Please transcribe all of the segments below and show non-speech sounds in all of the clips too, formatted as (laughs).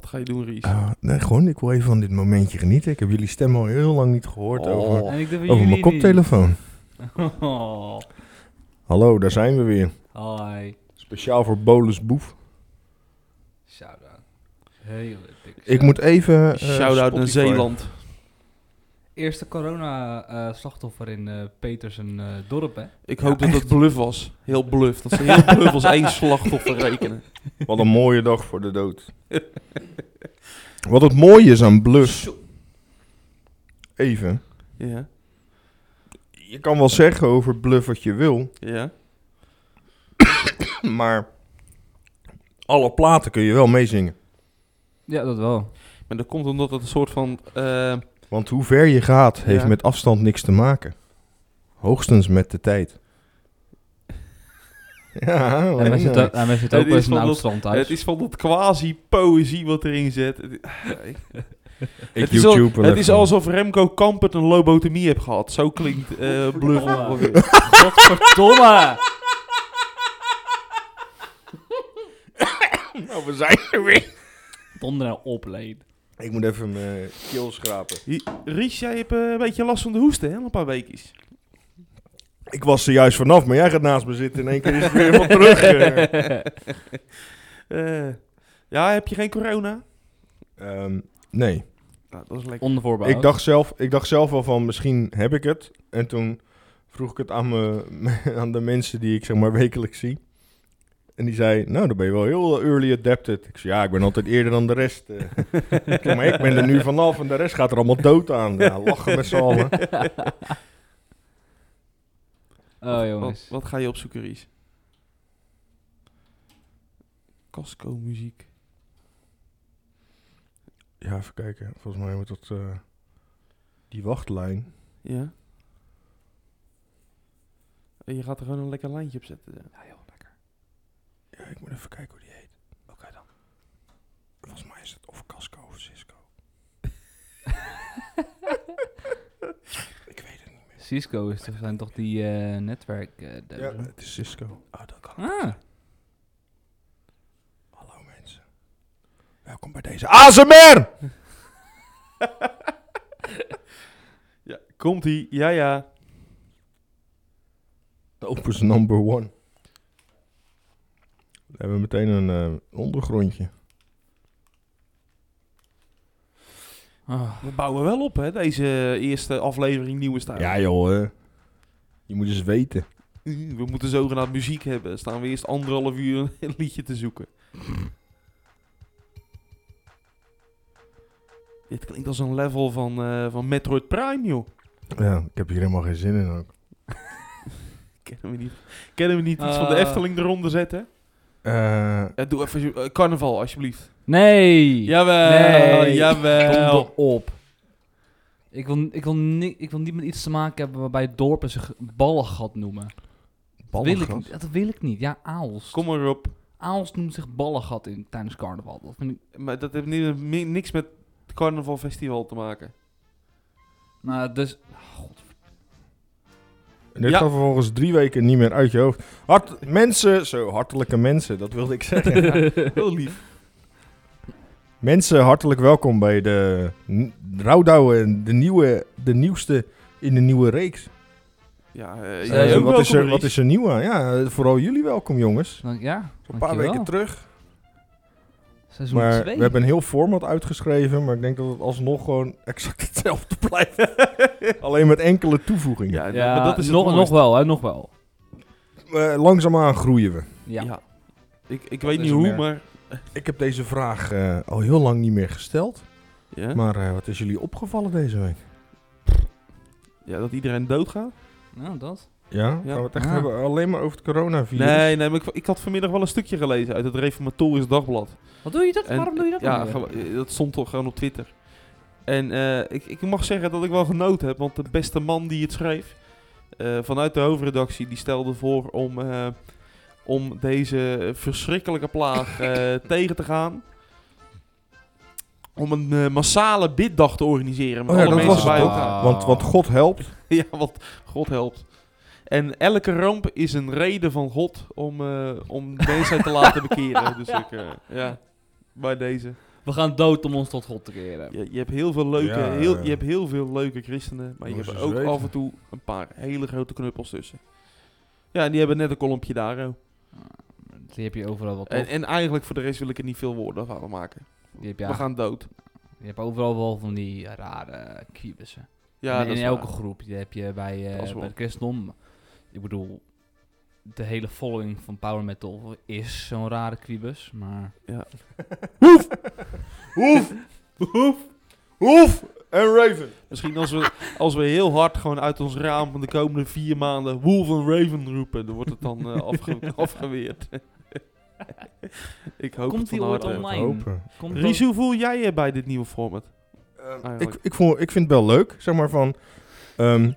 Wat ga je doen, Ries? Ah, nee, gewoon, ik wil even van dit momentje genieten. Ik heb jullie stem al heel lang niet gehoord over, Oh. Over mijn koptelefoon. Oh, (laughs) Hallo, daar zijn we weer. hi. Speciaal voor Bolus Boef. Shout-out. Hele dikke Ik moet even... eh, Shout-out naar. Zeeland. Eerste corona-slachtoffer in eh Peters en eh, dorp, hè? Ik hoop dat het bluff was. Heel bluff. Dat ze heel bluff als één slachtoffer rekenen. Wat een mooie dag voor de dood. (laughs) Wat het mooie is aan Bluff... Even. Ja, Je kan wel zeggen over Bluff wat je wil, ja. (coughs) maar... Alle platen kun je wel meezingen. Ja, dat wel. Maar dat komt omdat het een soort van... eh, Want hoe ver je gaat, heeft Ja. met afstand niks te maken. Hoogstens met de tijd. (laughs) Ja, En wij zitten, en wij zitten ook Het wel is eens in een strandhuis. het is van dat quasi-poëzie wat erin zit. Het, (laughs) ik- het is, al- het is alsof Remco Kampert een lobotomie heeft gehad. Zo klinkt eh bluff Godverdomme. ongeveer. (laughs) Godverdomme! Nou, we zijn er weer. Donder nou op, Leen. Ik moet even mijn keel schrapen. Ries, jij hebt eh, een beetje last van de hoesten, hè? Een paar weekjes. Ik was er juist vanaf, maar jij gaat naast me zitten. In één keer is het weer van terug. eh. (laughs) Eh, ja, heb je geen corona? Ehm, nee. Nou, dat is lekker. Onder voorbouw. Ik dacht, zelf, ik dacht zelf wel van, misschien heb ik het. En toen vroeg ik het aan, me, (laughs) aan de mensen die ik zeg maar wekelijks zie. En die zei, nou, dan ben je wel heel early adapted. Ik zei, ja, ik ben altijd eerder dan de rest. eh. (laughs) Ik zei, maar ik ben er nu vanaf en de rest gaat er allemaal dood aan. Ja, lachen met z'n (laughs) allen. (laughs) Oh, Wat, jongens. wat ga je opzoeken, Ries? Casco muziek. Ja, even kijken. Volgens mij moet dat... eh, die wachtlijn... Ja. En je gaat er gewoon een lekker lijntje op zetten. Ja, joh, lekker. Ja, ik moet even kijken hoe die heet. Oké dan. Volgens mij is het of Casco of Cisco. (laughs) ik weet het niet meer. Cisco is toch, zijn toch die eh netwerk... eh, Ja, het is Cisco. Oh, dat kan. Ah, Hallo mensen. Welkom bij deze ASMR! (laughs) Ja, komt ie. Ja, ja. Opus number one. We hebben meteen een eh, ondergrondje. Ah. We bouwen wel op, hè? Deze eerste aflevering Nieuwe Stijl. Ja joh, eh. je moet eens weten. We moeten zogenaamd muziek hebben. Staan we eerst anderhalf uur een (laughs) liedje te zoeken. Dit klinkt als een level van, eh, van Metroid Prime, joh. Ja, ik heb hier helemaal geen zin in ook. (laughs) Kennen we niet, kennen we niet iets van de Ah. Efteling eronder zetten? Eh, Eh, doe even eh, carnaval, alsjeblieft. Nee! Jawel, Nee. jawel. Donder op. Ik wil, ik, wil ni- ik wil niet met iets te maken hebben waarbij dorpen zich ballengat noemen. Dat wil, ik, ballengat? niet- dat wil ik niet. Ja, Aalst. Kom maar op. Aalst noemt zich ballengat in, tijdens carnaval. Dat vind ik... Maar dat heeft ni- mi- niks met het carnavalfestival te maken. Nou, dus... En dit Ja. gaat vervolgens drie weken niet meer uit je hoofd. Hart, mensen, zo hartelijke mensen, dat wilde ik zeggen. (laughs) Heel lief. mensen, hartelijk welkom bij de n- Rouwdouwe, de, nieuwe, de nieuwste in de nieuwe reeks. Ja, eh, Eh, wat, is er, wat is er nieuw aan? Ja, eh, vooral jullie welkom jongens. Dan, ja, Een paar dankjewel. weken terug. Seizoen Maar 2. we hebben een heel format uitgeschreven, maar ik denk dat het alsnog gewoon (laughs) exact hetzelfde blijft. (laughs) Alleen met enkele toevoegingen. Ja, Ja, maar dat is nog, nog wel, hè, nog wel. Eh, langzaamaan groeien we. Ja. Ja. Ik, ik weet niet hoe, meer. maar... Ik heb deze vraag eh, al heel lang niet meer gesteld. Ja? Maar eh, wat is jullie opgevallen deze week? ja, dat iedereen doodgaat? Nou, dat. Ja? Ja. Gaan we het echt Ah. hebben alleen maar over het coronavirus? Nee, nee, maar ik, ik had vanmiddag wel een stukje gelezen uit het Reformatorisch Dagblad. Wat doe je dat? En- Waarom doe je dat? Ja, eh, dat stond toch gewoon op Twitter. En eh, ik, ik mag zeggen dat ik wel genoten heb, want de beste man die het schreef, eh, vanuit de hoofdredactie, die stelde voor om, eh, om deze verschrikkelijke plaag eh, (laughs) tegen te gaan. Om een massale biddag te organiseren met Oh ja, alle dat mensen was bij elkaar. Want, want God helpt. (laughs) Ja, want God helpt. En elke ramp is een reden van God om, eh om mensen te laten bekeren. (laughs) Dus ik, eh, ja, bij deze. We gaan dood om ons tot God te keren. Je, je hebt heel veel leuke, Ja, heel, ja. je hebt heel veel leuke christenen, maar je hebt ook weten. af en toe een paar hele grote knuppels tussen. Ja, en die hebben net een kolompje daar. oh. Die heb je overal wel En, en eigenlijk voor de rest wil ik er niet veel woorden van maken. Die heb, We gaan dood. je hebt overal wel van die rare kwibussen. Ja, in dat in is elke waar. groep. Die heb je bij, eh, is bij christendom. Ik bedoel, de hele following van power metal is zo'n rare kwibus. Maar Ja. (laughs) Hoef! Hoef! Hoef! En Raven. Misschien als we, als we heel hard gewoon uit ons raam van de komende vier maanden Wolf en Raven roepen, dan wordt het dan eh, afge (laughs) afgeweerd. ik hoop Komt het die van ooit harte. online? Ries, hoe voel jij je bij dit nieuwe format? ik, Eigenlijk. ik, vond, ik vind het wel leuk, zeg maar van... ehm,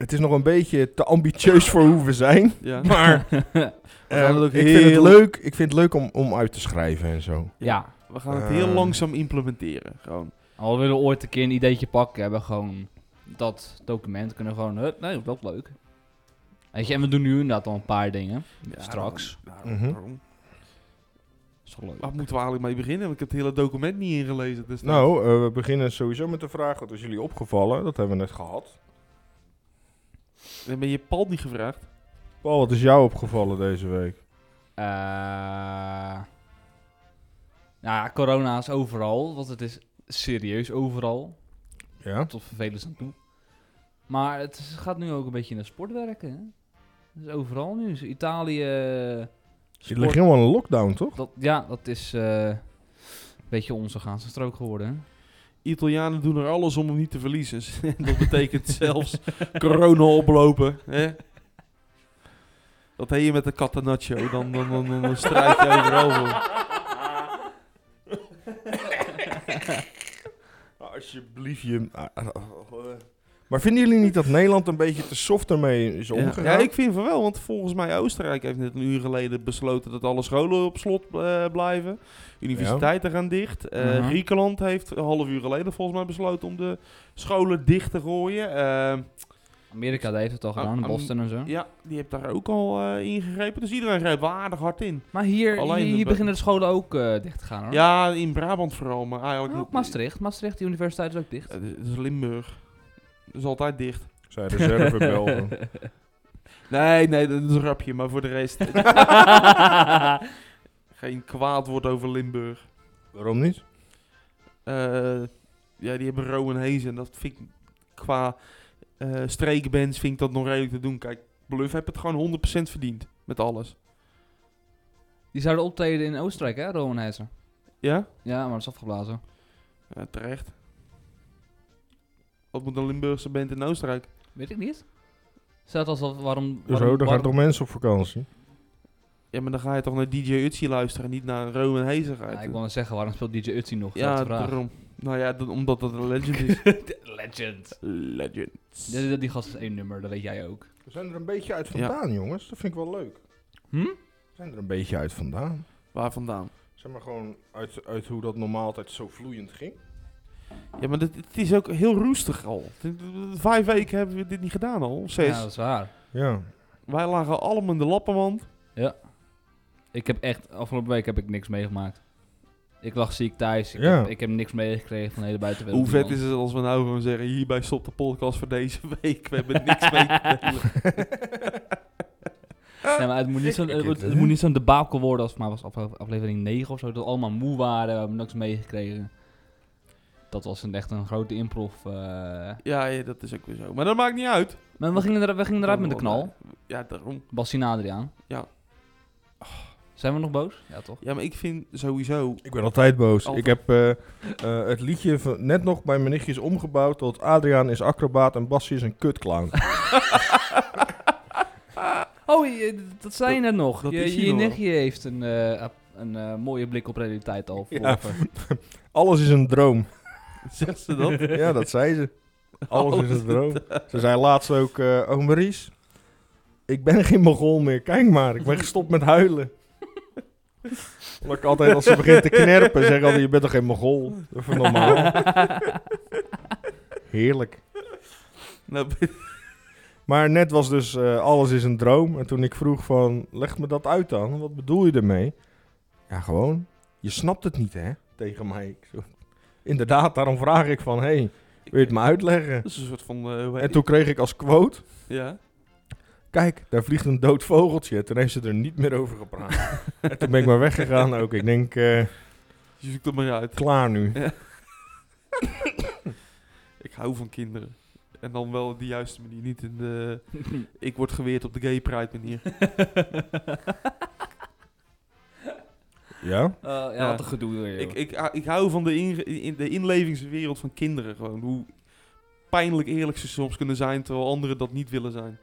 het is nog een beetje te ambitieus voor hoe we zijn. (laughs) Ja. Maar (laughs) gaan eh, het ook ik, vind het heel- leuk, ik vind het leuk om, om uit te schrijven en zo. ja, We gaan het heel Eh. langzaam implementeren. Gewoon. al willen we ooit een keer een ideetje pakken, hebben we gewoon dat document kunnen we gewoon, hup, nee, dat is leuk. Weet je, en we doen nu inderdaad al een paar dingen. Ja, Straks. daarom- daarom- Mhm. is wel leuk. Waar moeten we eigenlijk mee beginnen? Want ik heb het hele document niet ingelezen. Dus Nou, eh, we beginnen sowieso met de vraag, wat is jullie opgevallen? Dat hebben we net gehad. Dan ben je Paul niet gevraagd. Paul, wat is jou opgevallen deze week? Eh, nou ja, corona is overal, want het is serieus overal. Ja? Tot vervelend aan toe. Maar het is- gaat nu ook een beetje in de sport werken. Hè? Het is overal nu. Dus Italië. Je sport- ligt helemaal in een lockdown, toch? dat, ja, dat is eh, een beetje onze gaanse strook geworden. Hè? Italianen doen er alles om hem niet te verliezen. En (laughs) dat betekent zelfs corona oplopen. Hè? Dat heet je met de catenaccio. Dan, dan, dan, dan, strijd je voor. (laughs) Alsjeblieft, je... Maar vinden jullie niet dat Nederland een beetje te soft ermee is omgegaan? ja, ik vind van wel. Want volgens mij Oostenrijk heeft net een uur geleden besloten dat alle scholen op slot eh, blijven. Universiteiten gaan dicht. Eh, Mhm. Griekenland heeft een half uur geleden volgens mij besloten om de scholen dicht te gooien. Eh, Amerika heeft het al gedaan, ah, Boston en zo. ja, die heeft daar ook al eh, ingegrepen. Dus iedereen grijpt wel aardig hard in. Maar hier, Alleen hier, de- beginnen de scholen ook eh, dicht te gaan hoor. Ja, in Brabant vooral, maar eigenlijk Oh, niet. Maastricht. Maastricht, die universiteit is ook dicht. Het is Limburg. Dat is altijd dicht. Zij reserve (laughs) Belgen. Nee, nee, dat is een grapje, maar voor de rest. (laughs) geen kwaad woord over Limburg. Waarom niet? Eh, ja, die hebben Rowan Hayes en dat vind ik qua eh streekbands vind ik dat nog redelijk te doen. Kijk, Bluff heeft het gewoon 100% verdiend met alles. Die zouden optreden in Oostenrijk, hè, Rowan Heizer. Ja? Ja, maar dat is afgeblazen. Ja, terecht. Wat moet een Limburgse band in Oostenrijk? Weet ik niet. Staat als waarom... waarom Zo, daar gaan waarom- toch mensen op vakantie? Ja, maar dan ga je toch naar DJ Utsi luisteren, niet naar Rowan je Ja, ik wil net zeggen, waarom speelt DJ Utsi nog? ja, vraag. daarom. Nou ja, dat- omdat dat een legend is. (laughs) Legend. legend. Die, die gast is één nummer, dat weet jij ook. We zijn er een beetje uit vandaan, jongens. Dat vind ik wel leuk. Hm? We zijn er een beetje uit vandaan. Waar vandaan? Zeg maar gewoon uit, uit hoe dat normaal altijd zo vloeiend ging. Ja, maar dit, het is ook heel roestig al. Vijf weken hebben we dit niet gedaan al. Zes. Ja, dat is waar. Ja. Wij lagen allemaal in de lappenmand. Ik heb echt, afgelopen week heb ik niks meegemaakt. Ik lag ziek thuis. Ik, Ja. heb, ik heb niks meegekregen van de hele buitenwereld. Hoe vet is het als we nou gewoon zeggen... hierbij stopt de podcast voor deze week. We hebben niks mee te delen. (laughs) Ja, maar het moet niet zo'n zo'n debakel worden als maar was afle- aflevering 9 of zo. Dat we allemaal moe waren, we hebben niks meegekregen. Dat was een, echt een grote improv. eh. Ja, ja, dat is ook weer zo. Maar dat maakt niet uit. Maar we gingen, er, we gingen eruit met de knal. Ja, daarom. Bassie en Adriaan. Ja. Zijn we nog boos? Ja, toch? Ja, maar ik vind sowieso... Ik ben altijd boos. Altijd. Ik heb eh, eh, het liedje van, net nog bij mijn nichtjes omgebouwd tot Adriaan is acrobaat en Bassie is een kutclown. (laughs) Oh, je- dat zei je net nog. dat je nichtje heeft een, eh, een mooie blik op realiteit al. Ja. (laughs) Alles is een droom. (laughs) Zegt ze dat? Ja, dat zei ze. Alles is een droom. Ze zei laatst ook, eh oh Maries, ik ben geen mogol meer. Kijk maar, ik ben gestopt met huilen. (laughs) Omdat ik altijd als ze begint te knerpen, zeg altijd, je bent toch geen mogol? Even normaal. (laughs) Heerlijk. Nou, Maar net was dus eh, alles is een droom. En toen ik vroeg van, leg me dat uit dan. Wat bedoel je ermee? Ja, gewoon. Je snapt het niet, hè? tegen mij. Ik zo, Inderdaad, daarom vraag ik van, hey, wil je het me uitleggen? Dat is een soort van... eh, En toen kreeg ik als quote? Ja. kijk, daar vliegt een dood vogeltje. Toen heeft ze er niet meer over gepraat. (laughs) en toen ben ik maar weggegaan ook. Ik denk, eh, Je zoekt het maar uit. klaar nu. (coughs) Ik hou van kinderen. En dan wel op de juiste manier. Niet in de... (laughs) Ik word geweerd op de gay pride manier. (laughs) Ja? Eh, ja, Ja. wat een gedoe joh. Ik, ik, ah, ik hou van de, in, in de inlevingswereld van kinderen gewoon. Hoe pijnlijk eerlijk ze soms kunnen zijn, terwijl anderen dat niet willen zijn.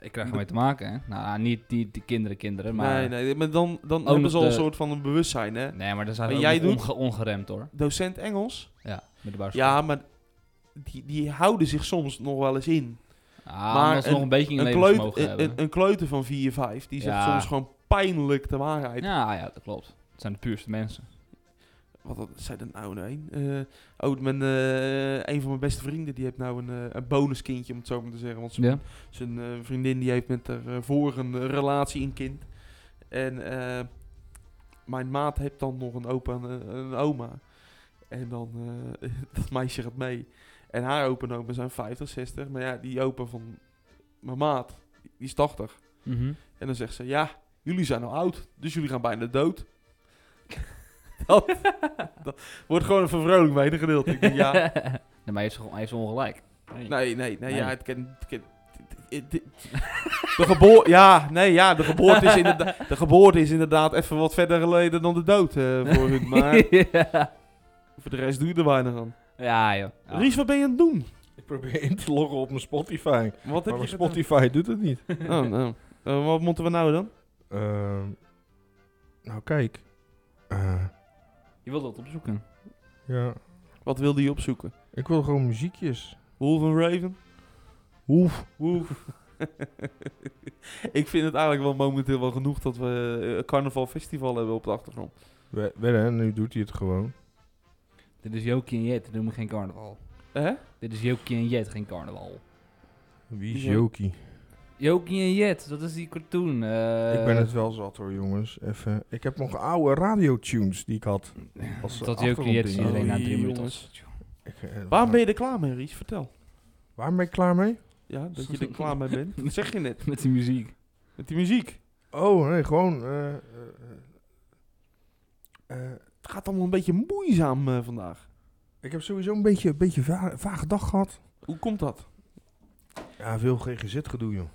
Ik krijg ermee te maken, hè. Nou, niet die, die kinderen, kinderen, maar... Nee, nee, maar dan, dan hebben ze al een de- soort van een bewustzijn, hè. Nee, maar daar zijn we jij onge- ongeremd, hoor. Docent Engels? Ja, met de bouwschool. Ja, maar die, die houden zich soms nog wel eens in. Ah, maar maar ze nog een beetje in Een, kleut, een, hebben. een, een kleuter van 4, 5, die zegt Ja. soms gewoon pijnlijk de waarheid. Ja, ja, dat klopt. Het zijn de puurste mensen. Wat zei dat nou nee? Eh, oh, mijn, eh, een van mijn beste vrienden die heeft nou een, eh, een bonuskindje, om het zo maar te zeggen. Want zijn, Ja? zijn vriendin die heeft met haar vorige een relatie een kind. En mijn maat heeft dan nog een opa en een, een oma. En dan, (laughs) dat meisje gaat mee. En haar opa en oma zijn 50, 60. Maar ja, die opa van mijn maat, die is 80. Mhm. En dan zegt ze, ja, jullie zijn al oud, dus jullie gaan bijna dood. (laughs) dat, dat wordt gewoon een vervrolijk medegedeelte. Ik denk, ja, (laughs) nee, maar hij heeft, ze- hij heeft ze ongelijk. nee, nee, nee, Nee. ja, het kan... Het kan het- het- de geboorte, ja, nee, ja, de geboorte, is inderdaad, (laughs) de geboorte is inderdaad even wat verder geleden dan de dood eh, voor hun. Maar ja. voor de rest doe je er weinig aan. ja, joh. Ja. Ries, wat ben je aan het doen? Ik probeer in te loggen op mijn Spotify. Wat Maar heb je gedaan? Spotify doet het niet. Oh, nou. Eh, wat moeten we nou dan? Ehm, nou, kijk. Eh, Je wilt dat opzoeken. ja, Wat wilde je opzoeken? ik wil gewoon muziekjes. Wolf and Raven? Oef. Woef. (laughs) ik vind het eigenlijk wel momenteel wel genoeg dat we eh, een carnaval festival hebben op de achtergrond. We- Wedden, nu doet hij het gewoon. Dit is Jokie en Jet, noemen we geen carnaval. Hè? Dit is Jokie en Jet, geen carnaval. Wie is Ja. Jokie? Jokie en Jet, dat is die cartoon. eh, ik ben het wel zat hoor, jongens. Even. Ik heb nog oude radiotunes die ik had. als Dat Jokie en Jet is iedereen na Oh, drie minuten. Ik, eh, Waarom ben je er klaar mee, Ries? Vertel. Waar ben ik klaar mee? Ja, dat je er klaar mee bent. Dat (laughs) zeg je net. Met die muziek. Met die muziek. Oh, nee, gewoon... eh, eh, eh, eh, Het gaat allemaal een beetje moeizaam vandaag. ik heb sowieso een beetje, een beetje va vage dag gehad. Hoe komt dat? Ja, veel GGZ-gedoe, joh.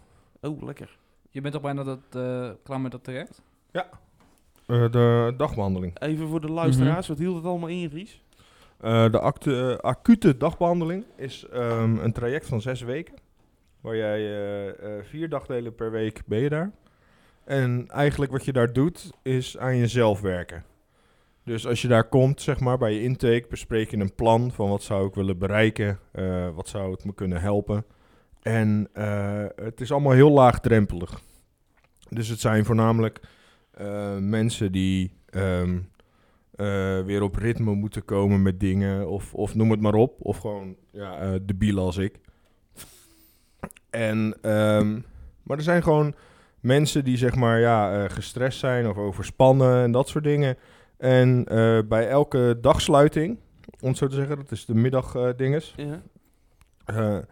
Oh, lekker. Je bent toch bijna dat, eh, klaar met dat traject? Eh, de dagbehandeling. Even voor de luisteraars, wat hield het allemaal in, Ries? Eh, de acte, acute dagbehandeling is ehm, een traject van zes weken. Waar jij vier dagdelen per week ben je daar. En eigenlijk wat je daar doet, is aan jezelf werken. Dus als je daar komt, zeg maar, bij je intake, bespreek je een plan van wat zou ik willen bereiken, eh, wat zou het me kunnen helpen. En eh, het is allemaal heel laagdrempelig. Dus het zijn voornamelijk eh, mensen die ehm, eh, weer op ritme moeten komen met dingen, of, of noem het maar op. Of gewoon ja, debielen als ik. En, ehm, maar er zijn gewoon mensen die zeg maar ja, gestrest zijn of overspannen en dat soort dingen. En bij elke dagsluiting, om het zo te zeggen, dat is de middagdinges, Ja.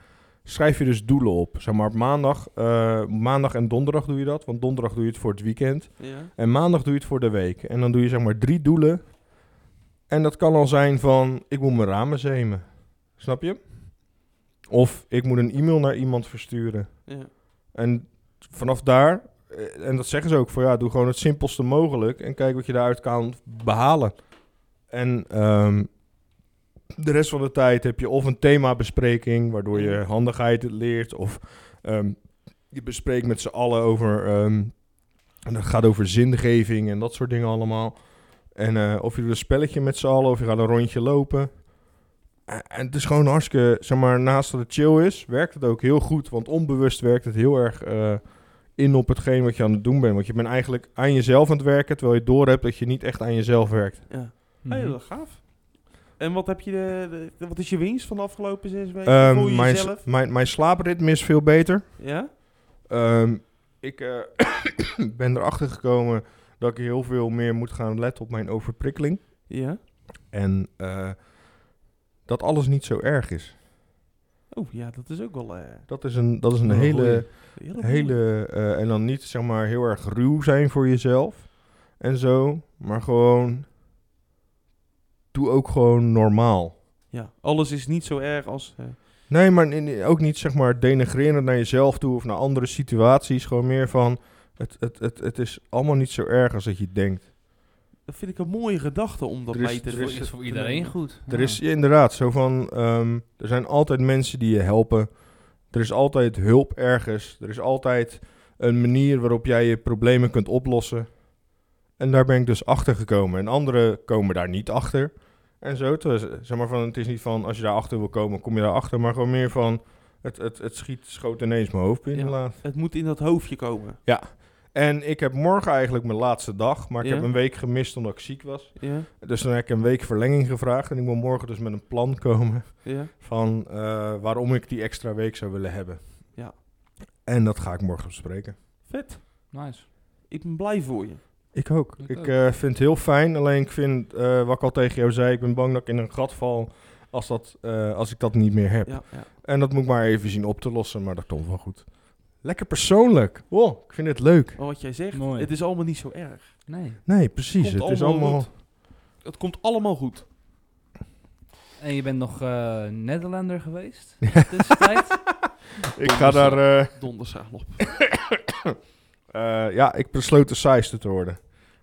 Schrijf je dus doelen op. Zeg maar op maandag, eh, maandag en donderdag doe je dat, want donderdag doe je het voor het weekend. Ja. En maandag doe je het voor de week. En dan doe je zeg maar drie doelen. En dat kan al zijn van, ik moet mijn ramen zemen. Snap je? Of ik moet een e-mail naar iemand versturen. Ja. En vanaf daar, eh, en dat zeggen ze ook, voor ja, doe gewoon het simpelste mogelijk. En kijk wat je daaruit kan behalen. En ehm, de rest van de tijd heb je of een themabespreking, waardoor je handigheid leert. Of ehm, je bespreekt met z'n allen over, ehm, en dat gaat over zingeving en dat soort dingen allemaal. En eh, of je doet een spelletje met z'n allen, of je gaat een rondje lopen. En het is gewoon hartstikke, zeg maar, naast dat het chill is, werkt het ook heel goed. Want onbewust werkt het heel erg eh, in op hetgeen wat je aan het doen bent. Want je bent eigenlijk aan jezelf aan het werken, terwijl je doorhebt dat je niet echt aan jezelf werkt. ja. Hey, dat gaaf. En wat, heb je de, de- wat is je winst van de afgelopen zes weken? Ehm, Voel je mijn, jezelf? mijn, mijn slaapritme is veel beter. Ja? Ehm, ik eh, (coughs) ben erachter gekomen dat ik heel veel meer moet gaan letten op mijn overprikkeling. Ja? En eh, dat alles niet zo erg is. Oh, ja, dat is ook wel... eh, Dat is een, dat is een hele, goeie. Hele en dan niet zeg maar heel erg ruw zijn voor jezelf en zo, maar gewoon doe ook gewoon normaal. Ja, alles is niet zo erg als... eh, Nee, maar in- ook niet zeg maar denigrerend naar jezelf toe of naar andere situaties. Gewoon meer van, het, het, het, het is allemaal niet zo erg als dat je denkt. dat vind ik een mooie gedachte om dat mee te er Dat is- is voor iedereen goed. Er Ja. is ja, inderdaad zo van, ehm, er zijn altijd mensen die je helpen. Er is altijd hulp ergens. Er is altijd een manier waarop jij je problemen kunt oplossen. En daar ben ik dus achter gekomen. En anderen komen daar niet achter. En zo, terwijl, zeg maar van, het is niet van, als je daar achter wil komen, kom je daar achter. Maar gewoon meer van, het, het, het schiet, schoot ineens mijn hoofd binnen Ja. Het moet in dat hoofdje komen. En ik heb morgen eigenlijk mijn laatste dag. Maar ik Ja? heb een week gemist omdat ik ziek was. Ja? Dus dan heb ik een week verlenging gevraagd. En ik wil morgen dus met een plan komen Ja? van eh, waarom ik die extra week zou willen hebben. Ja. En dat ga ik morgen bespreken. Vet. Nice. Ik ben blij voor je. Ik ook. Ik Ik, ook. eh, vind het heel fijn. Alleen ik vind, eh, wat ik al tegen jou zei, ik ben bang dat ik in een gat val als, dat, eh, als ik dat niet meer heb. Ja, ja. En dat moet ik maar even zien op te lossen, maar dat komt wel goed. Lekker persoonlijk. Wow, ik vind het leuk. Maar wat jij zegt, Mooi. het is allemaal niet zo erg. Nee. Nee, precies. Komt Het is allemaal goed. Het komt allemaal goed. En je bent nog eh, Nederlander geweest? Tussentijd? (laughs) Ik ga daar... eh, Donderslag op. (coughs) Eh, ja, ik besloot de saaiste te worden.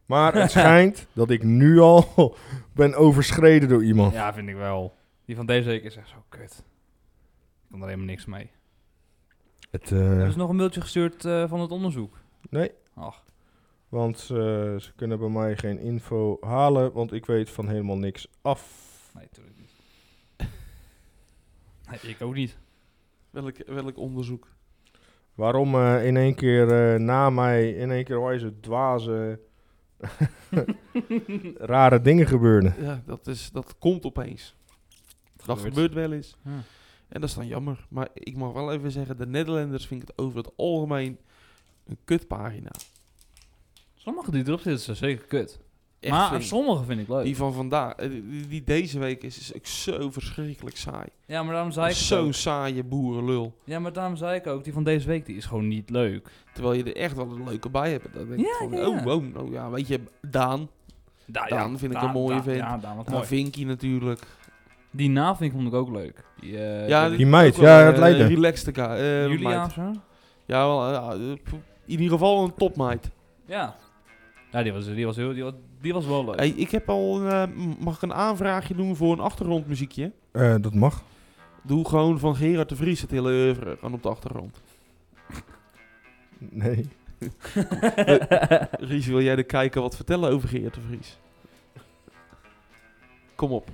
Maar het (laughs) schijnt dat ik nu al (laughs) ben overschreden door iemand. ja, vind ik wel. Die van deze week is echt zo kut. Ik kan er helemaal niks mee. Het, Er eh, is nog een mailtje gestuurd eh, van het onderzoek. nee, Ach, want eh, ze kunnen bij mij geen info halen, want ik weet van helemaal niks af. nee, natuurlijk niet. (laughs) Nee, ik ook niet. Welk, welk onderzoek? Waarom eh, in één keer eh, na mij, in één keer wijze dwaze, (laughs) rare dingen gebeurden. Ja, dat, is, dat komt opeens. Dat gebeurt. gebeurt wel eens. Ja. En dat is dan jammer. Maar ik mag wel even zeggen, de Nederlanders vind ik het over het algemeen een kutpagina. Sommige die erop zitten zijn zeker kut. Echt maar flink. sommige vind ik leuk. Die van vandaag, eh, die, die deze week is, is ook zo verschrikkelijk saai. ja, maar daarom zei ik het Zo'n saaie boerenlul. Ja, maar daarom zei ik ook, die van deze week die is gewoon niet leuk. Terwijl je er echt wel een leuke bij hebt. Dan denk ik Ja, van, ja. Oh, oh, oh, ja, weet je, Daan. Da Daan vind ik een mooie vent. Ja, Daan Nou, mooi. Vinky natuurlijk. Die ik vond ik ook leuk. Die, eh, ja, die- Die meid, ja, eh, het Leiden. Relaxed eh, Julia meid. of zo? Ja, wel, in ieder geval een topmeid. Ja. Ja, die was, die was, heel, die was, die was wel leuk. Hey, ik heb al, eh, mag ik een aanvraagje doen voor een achtergrondmuziekje? Eh, dat mag. Doe gewoon van Gerard de Vries het hele oeuvre, gewoon op de achtergrond. Nee. (laughs) Ries, wil jij er kijken wat vertellen over Gerard de Vries? Kom op.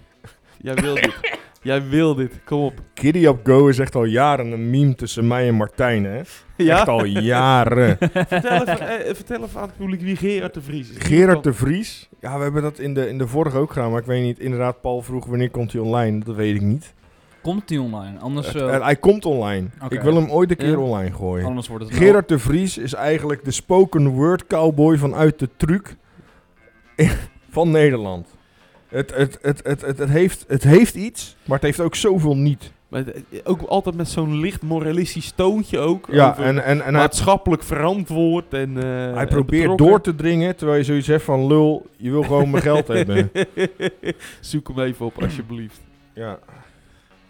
Jij wil dit. Jij wil dit. Kom op. Giddy Up Go is echt al jaren een meme tussen mij en Martijn, hè? Echt al jaren. (laughs) vertel, even, eh, vertel even aan het publiek wie Gerard de Vries is. Gerard de Vries. Ja, we hebben dat in de, in de vorige ook gedaan, maar ik weet niet. Inderdaad, Paul vroeg wanneer komt hij online. Dat weet ik niet. Komt die online? Anders, Het- eh, en hij komt online. Ik wil hem ooit een keer Ja. online gooien. anders wordt het Gerard de Vries is eigenlijk de spoken word cowboy vanuit de truc (laughs) van Nederland. Het, het, het, het, het, het, heeft, het heeft iets, maar het heeft ook zoveel niet. Maar het- ook altijd met zo'n licht moralistisch toontje ook. Ja, over en, en, en hij, maatschappelijk verantwoord en eh, hij probeert door te dringen, terwijl je zoiets hebt van... Lul, je wil gewoon mijn geld hebben. (laughs) Zoek hem even op, alsjeblieft. Ja.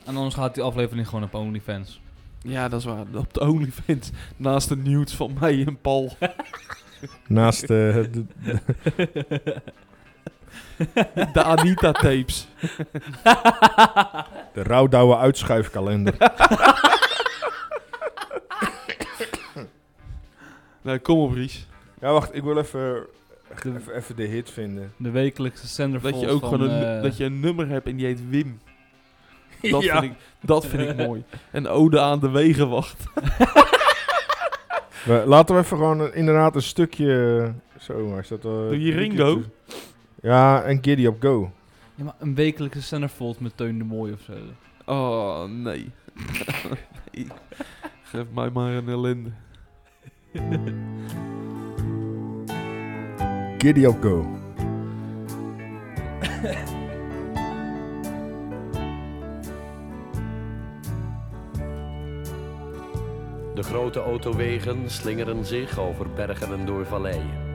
En anders gaat die aflevering gewoon op OnlyFans. Ja, dat is waar. Op de OnlyFans. Naast de nudes van mij en Paul. (laughs) Naast eh, de, (laughs) De Anita-tapes. de rouwdouwe uitschuifkalender. Nee, kom op, Ries. Ja, wacht, ik wil even, even, even de hit vinden. De wekelijkse centerfold Dat je ook van, gewoon een, eh, dat je een nummer hebt en die heet Wim. Dat, (laughs) Ja. vind, ik, dat vind ik mooi. En ode aan de wegenwacht. We, laten we even gewoon een- inderdaad een stukje... eh, Zo, maar is dat... eh, Doe je Ringo? Ja, en Giddy Up Go. Ja, maar een wekelijkse centerfold met Teun de Mooi of zo. Oh, nee. nee. (laughs) Geef mij maar een ellende. Giddy Up Go. De grote autowegen slingeren zich over bergen en door valleien.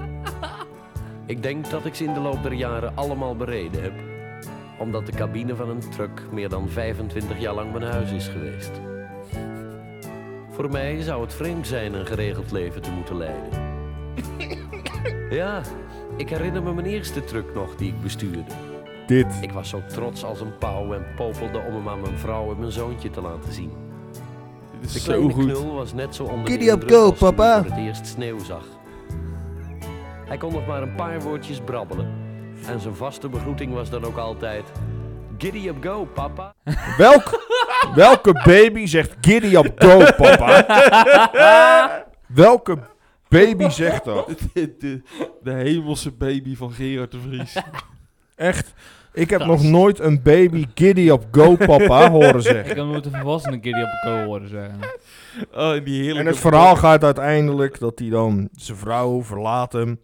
Ik denk dat ik ze in de loop der jaren allemaal bereden heb, omdat de cabine van een truck meer dan 25 jaar lang mijn huis is geweest. Voor mij zou het vreemd zijn een geregeld leven te moeten leiden. (laughs) Ja, ik herinner me mijn eerste truck nog die ik bestuurde. Dit. Ik was zo trots als een pauw en popelde om hem aan mijn vrouw en mijn zoontje te laten zien. Dit De is kleine zo goed. knul was net zo onder de Giddy up, indruk go, als toen papa. voor het eerst sneeuw zag. Hij kon nog maar een paar woordjes brabbelen. En zijn vaste begroeting was dan ook altijd... Giddy up, go, papa. (laughs) Welk, welke baby zegt giddy up go, papa? (laughs) welke baby zegt dat? (laughs) de, de, de hemelse baby van Gerard de Vries. Echt. Ik heb nog nooit een baby giddy up go, papa horen Ik zeggen. kan nooit een volwassene op een co horen zeggen. Oh, en die. En het verhaal gaat uiteindelijk dat hij dan zijn vrouw verlaat hem.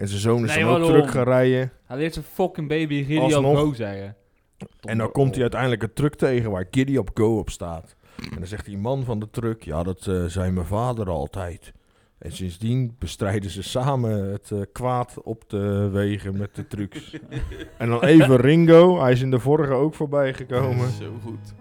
En zijn zoon is Nee, dan ook waarom? terug gaan rijden. Hij leert zijn fucking baby Giddy op go zeggen. En dan komt hij uiteindelijk een truck tegen waar Giddy up go op staat. En dan zegt die man van de truck, ja dat eh, zei mijn vader altijd. En sindsdien bestrijden ze samen het eh, kwaad op de wegen met de trucks. en dan even (laughs) Ringo, hij is in de vorige ook voorbij gekomen. Zo goed.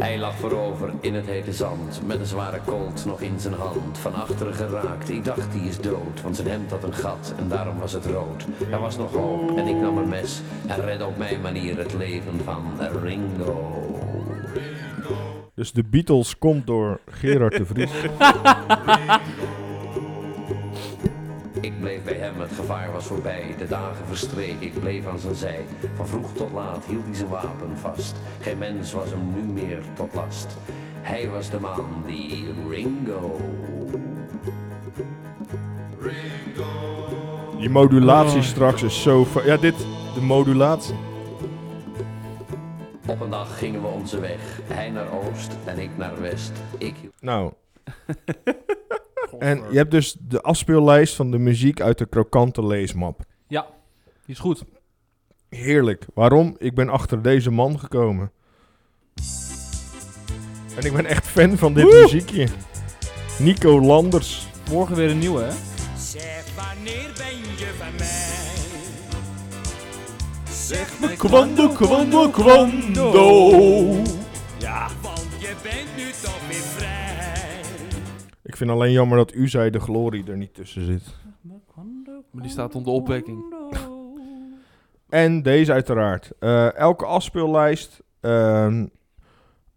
Hij lag voorover in het hete zand, met een zware kolt nog in zijn hand. Van achteren geraakt, ik dacht die is dood, want zijn hemd had een gat en daarom was het rood. Er was nog hoop en ik nam een mes en redde op mijn manier het leven van Ringo. Dus de Beatles komt door Gerard de Vries. (laughs) Ik bleef bij hem, het gevaar was voorbij. De dagen verstreken, ik bleef aan zijn zij. Van vroeg tot laat hield hij zijn wapen vast. Geen mens was hem nu meer tot last. Hij was de man die Ringo. Die modulatie straks is zo... Ja, dit, de modulatie. Op een dag gingen we onze weg. Hij naar oost en ik naar west. Ik hield Nou. (laughs) en je hebt dus de afspeellijst van de muziek uit de krokante leesmap. Ja, die is goed. Heerlijk. Waarom? Ik ben achter deze man gekomen. En ik ben echt fan van dit muziekje. Nico Landers. Morgen weer een nieuwe, hè? Zeg wanneer ben je bij mij? Zeg me Kwando, kwando, kwando. Ja, want je bent nu vind alleen jammer dat u zei de glorie er niet tussen zit. Maar die staat onder opwekking. (laughs) En deze uiteraard. Eh, elke afspeellijst. ehm,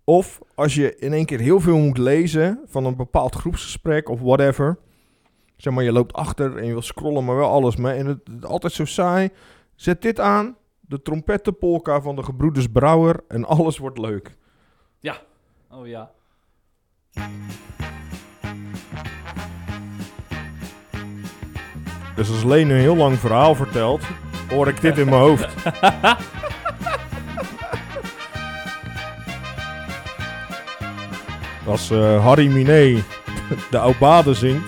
of als je in één keer heel veel moet lezen van een bepaald groepsgesprek of whatever. Zeg maar, je loopt achter en je wil scrollen, maar wel alles mee. En het is altijd zo saai. Zet dit aan. De trompettenpolka van de gebroeders Brouwer. En (laughs) alles wordt leuk. Oh ja. Dus als Leen een heel lang verhaal vertelt, hoor ik dit in mijn hoofd. (laughs) Als eh, Harry Minet de Aubade zingt.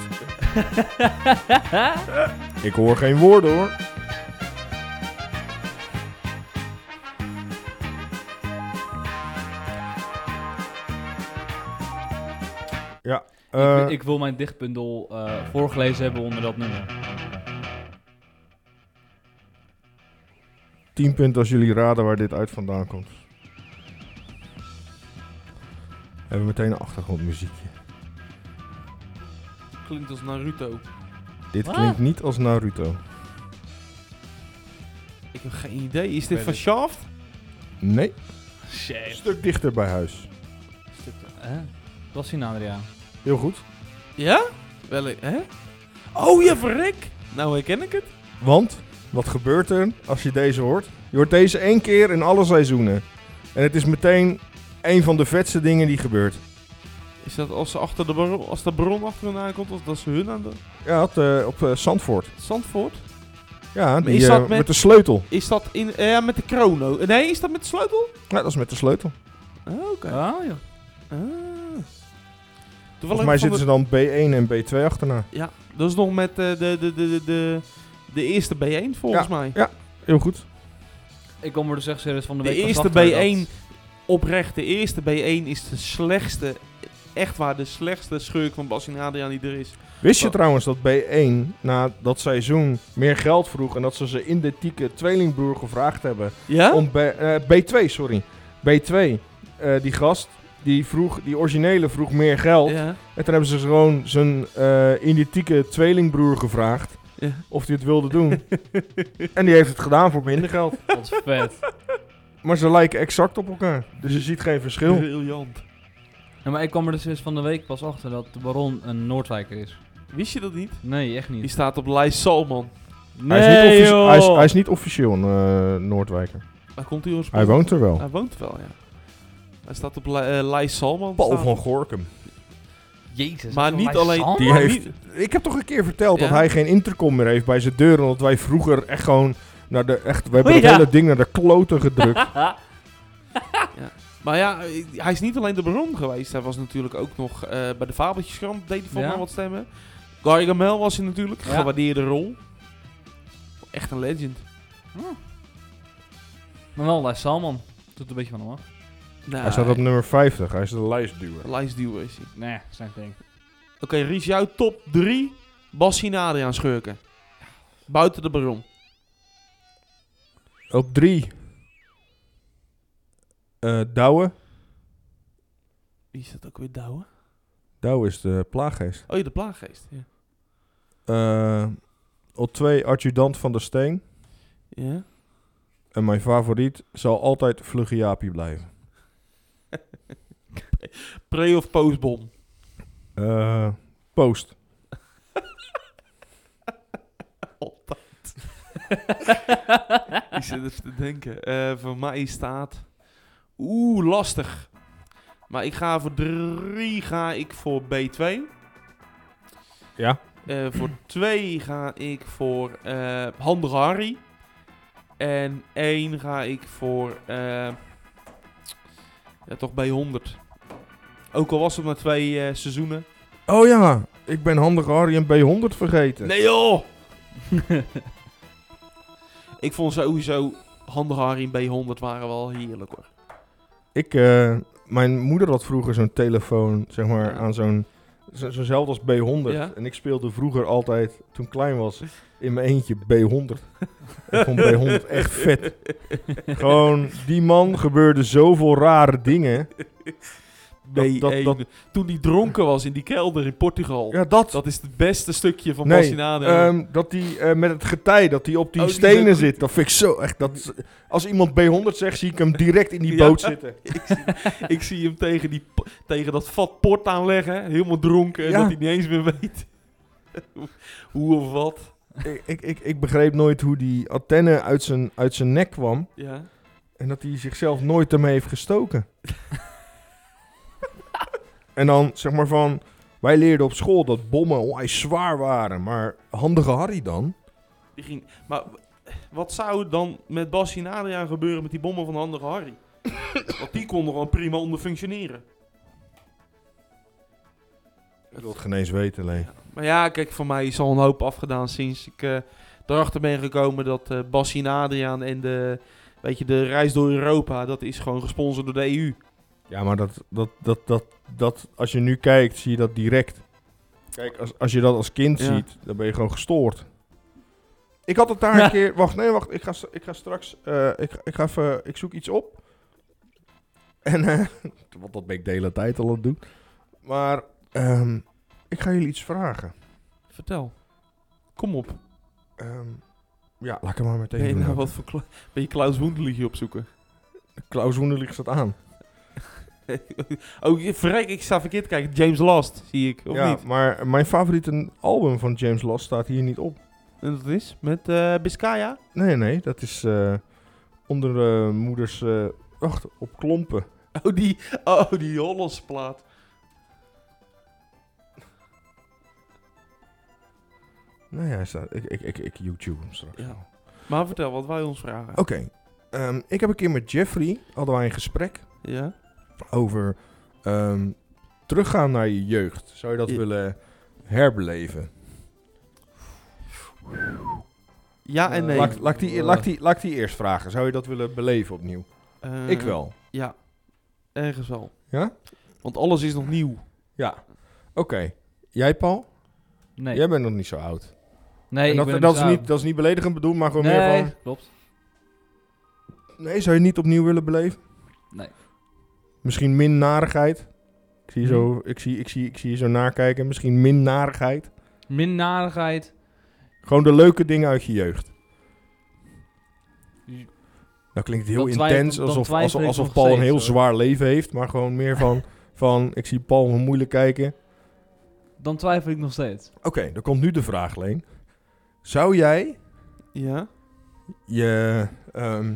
(laughs) ik hoor geen woorden hoor. Ja, eh, ik, ik wil mijn dichtbundel eh, voorgelezen hebben onder dat nummer. 10 punten als jullie raden waar dit uit vandaan komt. We hebben meteen een achtergrondmuziekje. Klinkt als Naruto. Dit Wat? klinkt niet als Naruto. Ik heb geen idee. Is dit van. Shaft? Nee, een Shit. stuk dichter bij huis. Hè? Wat is die nou, Adriaan? Heel goed. Ja? Wel, hè? Oh ja, verrek. Nou herken ik het. Want, wat gebeurt er als je deze hoort? Je hoort deze één keer in alle seizoenen. En het is meteen een van de vetste dingen die gebeurt. Is dat als, ze achter de bron, als de bron achter hun aankomt, of dat ze hun aan de... Ja, op, eh, op eh, Zandvoort. Zandvoort? Ja, die, is dat eh, met- met... de sleutel. Is dat in... ja, met de chrono. Nee, is dat met de sleutel? Ja, dat is met de sleutel. Oh, oké. Ah, ja. Ah. Volgens mij zitten ze dan B1 en B2 achterna. Ja, dat is nog met eh, de, de, de, de, de, de eerste B1 volgens mij. Heel goed. Ik kom er dus echt serieus van de De week eerste achter B1, dat- oprecht, de eerste B1 is de slechtste, echt waar, de slechtste schurk van Bastien Adriaan die er is. Wist je trouwens dat B1 na dat seizoen meer geld vroeg en dat ze ze identieke tweelingbroer gevraagd hebben Ja? om B, eh, B2, sorry. B2, eh, die gast, die vroeg, die originele vroeg meer geld. Ja. En toen hebben ze gewoon zijn eh identieke tweelingbroer gevraagd Ja. of hij het wilde doen. (laughs) en die heeft het gedaan voor minder geld. Dat is vet. Maar ze lijken exact op elkaar. Dus je ziet geen verschil. Briljant. Ja, maar ik kwam er dus eens van de week pas achter dat de baron een Noordwijker is. Wist je dat niet? Nee, echt Die niet. staat op lijst Salman. hij, is niet offici- hij, is, hij is niet officieel een eh, Noordwijker. Waar komt hij? Hij woont er wel. Hij woont er wel, ja. Hij staat op li- eh, Salman. Paul van. Gorkum. Jezus. Maar niet alleen... Die heeft- Ik heb toch een keer verteld dat Ja? hij geen intercom meer heeft bij zijn deur. Omdat wij vroeger echt gewoon naar de... Echt, we hebben Oh, het ja. hele ding naar de kloten gedrukt. (laughs) Maar ja, hij is niet alleen de baron geweest. Hij was natuurlijk ook nog eh, bij de Fabeltjeskrant. Deed hij voor Ja. mij wat stemmen. Gargamel was hij natuurlijk. Ja. Gewaardeerde rol. Echt een legend. Maar wel Salman. Doet een beetje van hem af. Nou, hij staat op nummer 50. Hij is de lijstduwer. Lijstduwer is hij. Nee, zijn ding. Oké, Ries, jouw top 3 Bassie en Adriaan schurken. Buiten de baron. Op 3. eh Douwe. Wie is dat ook weer Douwe? Douwe is de plaaggeest. Oh, je de plaaggeest. Ja. Eh, op 2 adjudant van der Steen. ja. En mijn favoriet zal altijd Vlugge Jaapie blijven. (laughs) Pre- of postbom? Eh, post. (laughs) Altijd. (laughs) Ik zit even te denken. Eh, voor mij staat... Oeh, lastig. Maar ik ga voor 3 ga ik voor B2. Ja. Eh, voor 2 ga ik voor eh Handige Harry. En 1 ga ik voor... eh ja, toch B100. Ook al was het maar twee eh, seizoenen. Oh ja, ik ben Handige Harry en B100 vergeten. Nee joh! (laughs) ik vond sowieso Handige Harry en B100 waren wel heerlijk hoor. Ik, eh, mijn moeder had vroeger zo'n telefoon, zeg maar, Ja. aan zo'n... zo- Zo'nzelfde als B100. Ja. En ik speelde vroeger altijd, toen ik klein was, in mijn eentje B100. ik vond B100 echt vet. (laughs) Gewoon, die man gebeurde zoveel rare dingen. Dat- B1. dat- dat- Toen die dronken was in die kelder in Portugal. Ja, dat. Dat is het beste stukje van Nee. Ehm, dat die eh, met het getij, dat die op die Oh, stenen zit. Dat vind ik zo echt. Dat, als iemand B100 zegt, zie ik hem direct in die Ja. boot zitten. (laughs) ik, zie, ik zie hem tegen, die, tegen dat vat port aanleggen. Helemaal dronken. En Ja. dat hij niet eens meer weet. (laughs) Hoe of wat. ik, ik, ik, ik begreep nooit hoe die antenne uit zijn, uit zijn nek kwam. Ja. En dat hij zichzelf nooit ermee heeft gestoken. (laughs) en dan zeg maar van. Wij leerden op school dat bommen onwijs zwaar waren. Maar handige Harry dan? Die ging, maar wat zou dan met Bassie en Adriaan gebeuren met die bommen van Handige Harry? (coughs) Want die konden gewoon prima onder functioneren. Ik wil het geen eens weten, Lee. Maar ja, kijk, voor mij is al een hoop afgedaan sinds ik eh, erachter ben gekomen dat eh Bassie en Adriaan en de, weet je, de reis door Europa, dat is gewoon gesponsord door de EU. Ja, maar dat, dat, dat, dat, dat, als je nu kijkt, zie je dat direct. Kijk, als, als je dat als kind Ja. ziet, dan ben je gewoon gestoord. Ik had het daar (laughs) een keer... Wacht, nee, wacht. Ik ga, ik ga straks... eh, ik, ik ga even... Ik zoek iets op. En... eh (laughs) want dat ben ik de hele tijd al aan het doen. Maar... ehm, ik ga jullie iets vragen. Vertel. Kom op. Ehm, ja, laat ik hem maar meteen Ben je doen. nou wat voor ben je Klaus Woendelige opzoeken? Klaus Woenderlich staat aan. (laughs) oh, verrek, ik sta verkeerd te kijken. James Last, zie ik, of ja, niet? maar mijn favoriete album van James Last staat hier niet op. En dat is met eh Biscaya? Nee, nee, dat is eh, onder eh, moeders... wacht, op klompen. Oh, die, oh, die Hollandse plaat. Hij staat... Ik, ik, ik, ik YouTube hem straks. Ja. Maar vertel, wat wij ons vragen. Oké, ehm, ik heb een keer met Jeffrey, hadden wij een gesprek Ja? Over... ehm, teruggaan naar je jeugd, zou je dat willen herbeleven? Ja en Eh, nee. Laat, laat, ik die, laat, die, laat die eerst vragen. Zou je dat willen beleven opnieuw? Eh, ik wel. Ja, ergens wel. Ja? Want alles is nog nieuw. Ja. Oké. Jij, Paul? Nee, Jij bent nog niet zo oud. nee En ik dat, ben dat, is niet, dat is niet beledigend bedoeld, maar gewoon nee, meer van... klopt. Nee, zou je niet opnieuw willen beleven? Nee. Misschien minnarigheid? Ik zie, je Hm. zo, ik, zie, ik, zie, ik zie je zo nakijken. Misschien minnarigheid? Minnarigheid. Gewoon de leuke dingen uit je jeugd. Nou klinkt heel Dan intens, alsof, alsof, Paul een heel hoor. zwaar leven heeft. Maar gewoon meer (laughs) van, van ik zie Paul moeilijk kijken. Dan twijfel ik nog steeds. Oké, dan komt nu de vraag, Leen. Zou jij Ja? je ehm,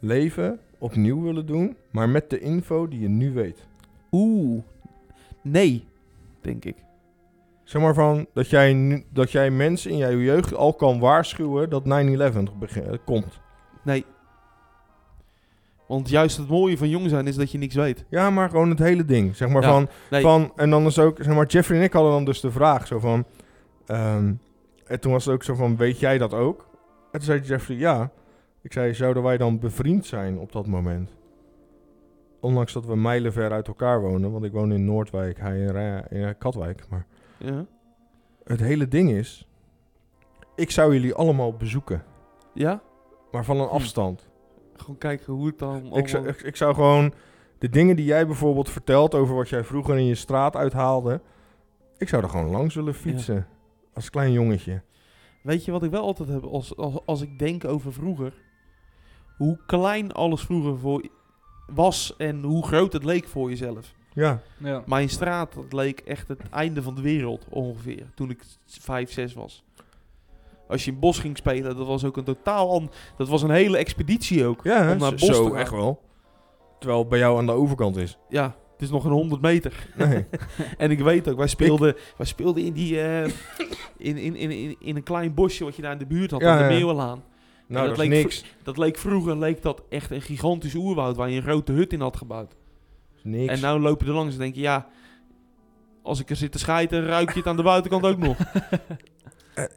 leven opnieuw willen doen, maar met de info die je nu weet? Oeh. Nee, denk ik. Zeg maar van dat jij, nu- dat jij mensen in jouw jeugd al kan waarschuwen dat 9-11 begin- eh, komt. Nee. Want juist het mooie van jong zijn is dat je niks weet. Ja, maar gewoon het hele ding. Zeg maar Ja, van, nee. van. En dan is ook, zeg maar, Jeffrey en ik hadden dan dus de vraag zo van. ehm, en toen was het ook zo van: Weet jij dat ook? En toen zei Jeffrey: Ja. Ik zei: Zouden wij dan bevriend zijn op dat moment? Ondanks dat we mijlenver uit elkaar wonen, want ik woon in Noordwijk, hij in, Ra- in Katwijk. Maar Ja? het hele ding is: ik zou jullie allemaal bezoeken, Ja? maar van een Hm. afstand. Gewoon kijken hoe het dan Ik zou, allemaal- ik, ik zou gewoon de dingen die jij bijvoorbeeld vertelt over wat jij vroeger in je straat uithaalde. Ik zou er gewoon langs willen fietsen. Als klein jongetje. Weet je wat ik wel altijd heb als, als, als ik denk over vroeger? Hoe klein alles vroeger voor was en hoe groot het leek voor jezelf. Ja, Ja. Mijn straat, dat leek echt het einde van de wereld ongeveer. Toen ik 5, 6 was. Als je in bos ging spelen, dat was ook een totaal an... Dat was een hele expeditie ook. ja hè? Om naar zo, bos te zo gaan. echt wel. Terwijl het bij jou aan de overkant is. Ja, het is nog een 100 meter. Nee. (laughs) En ik weet ook, wij speelden, wij speelden in, die, eh, in, in, in, in, in een klein bosje wat je daar in de buurt had, Ja, aan de ja. Nou, dat dat, is leek niks. Dat leek vroeger leek dat echt een gigantisch oerwoud waar je een grote hut in had gebouwd. Niks. En nou loop je er langs en denk je, ja, als ik er zit te schijten, ruik je het aan de buitenkant ook nog. (laughs)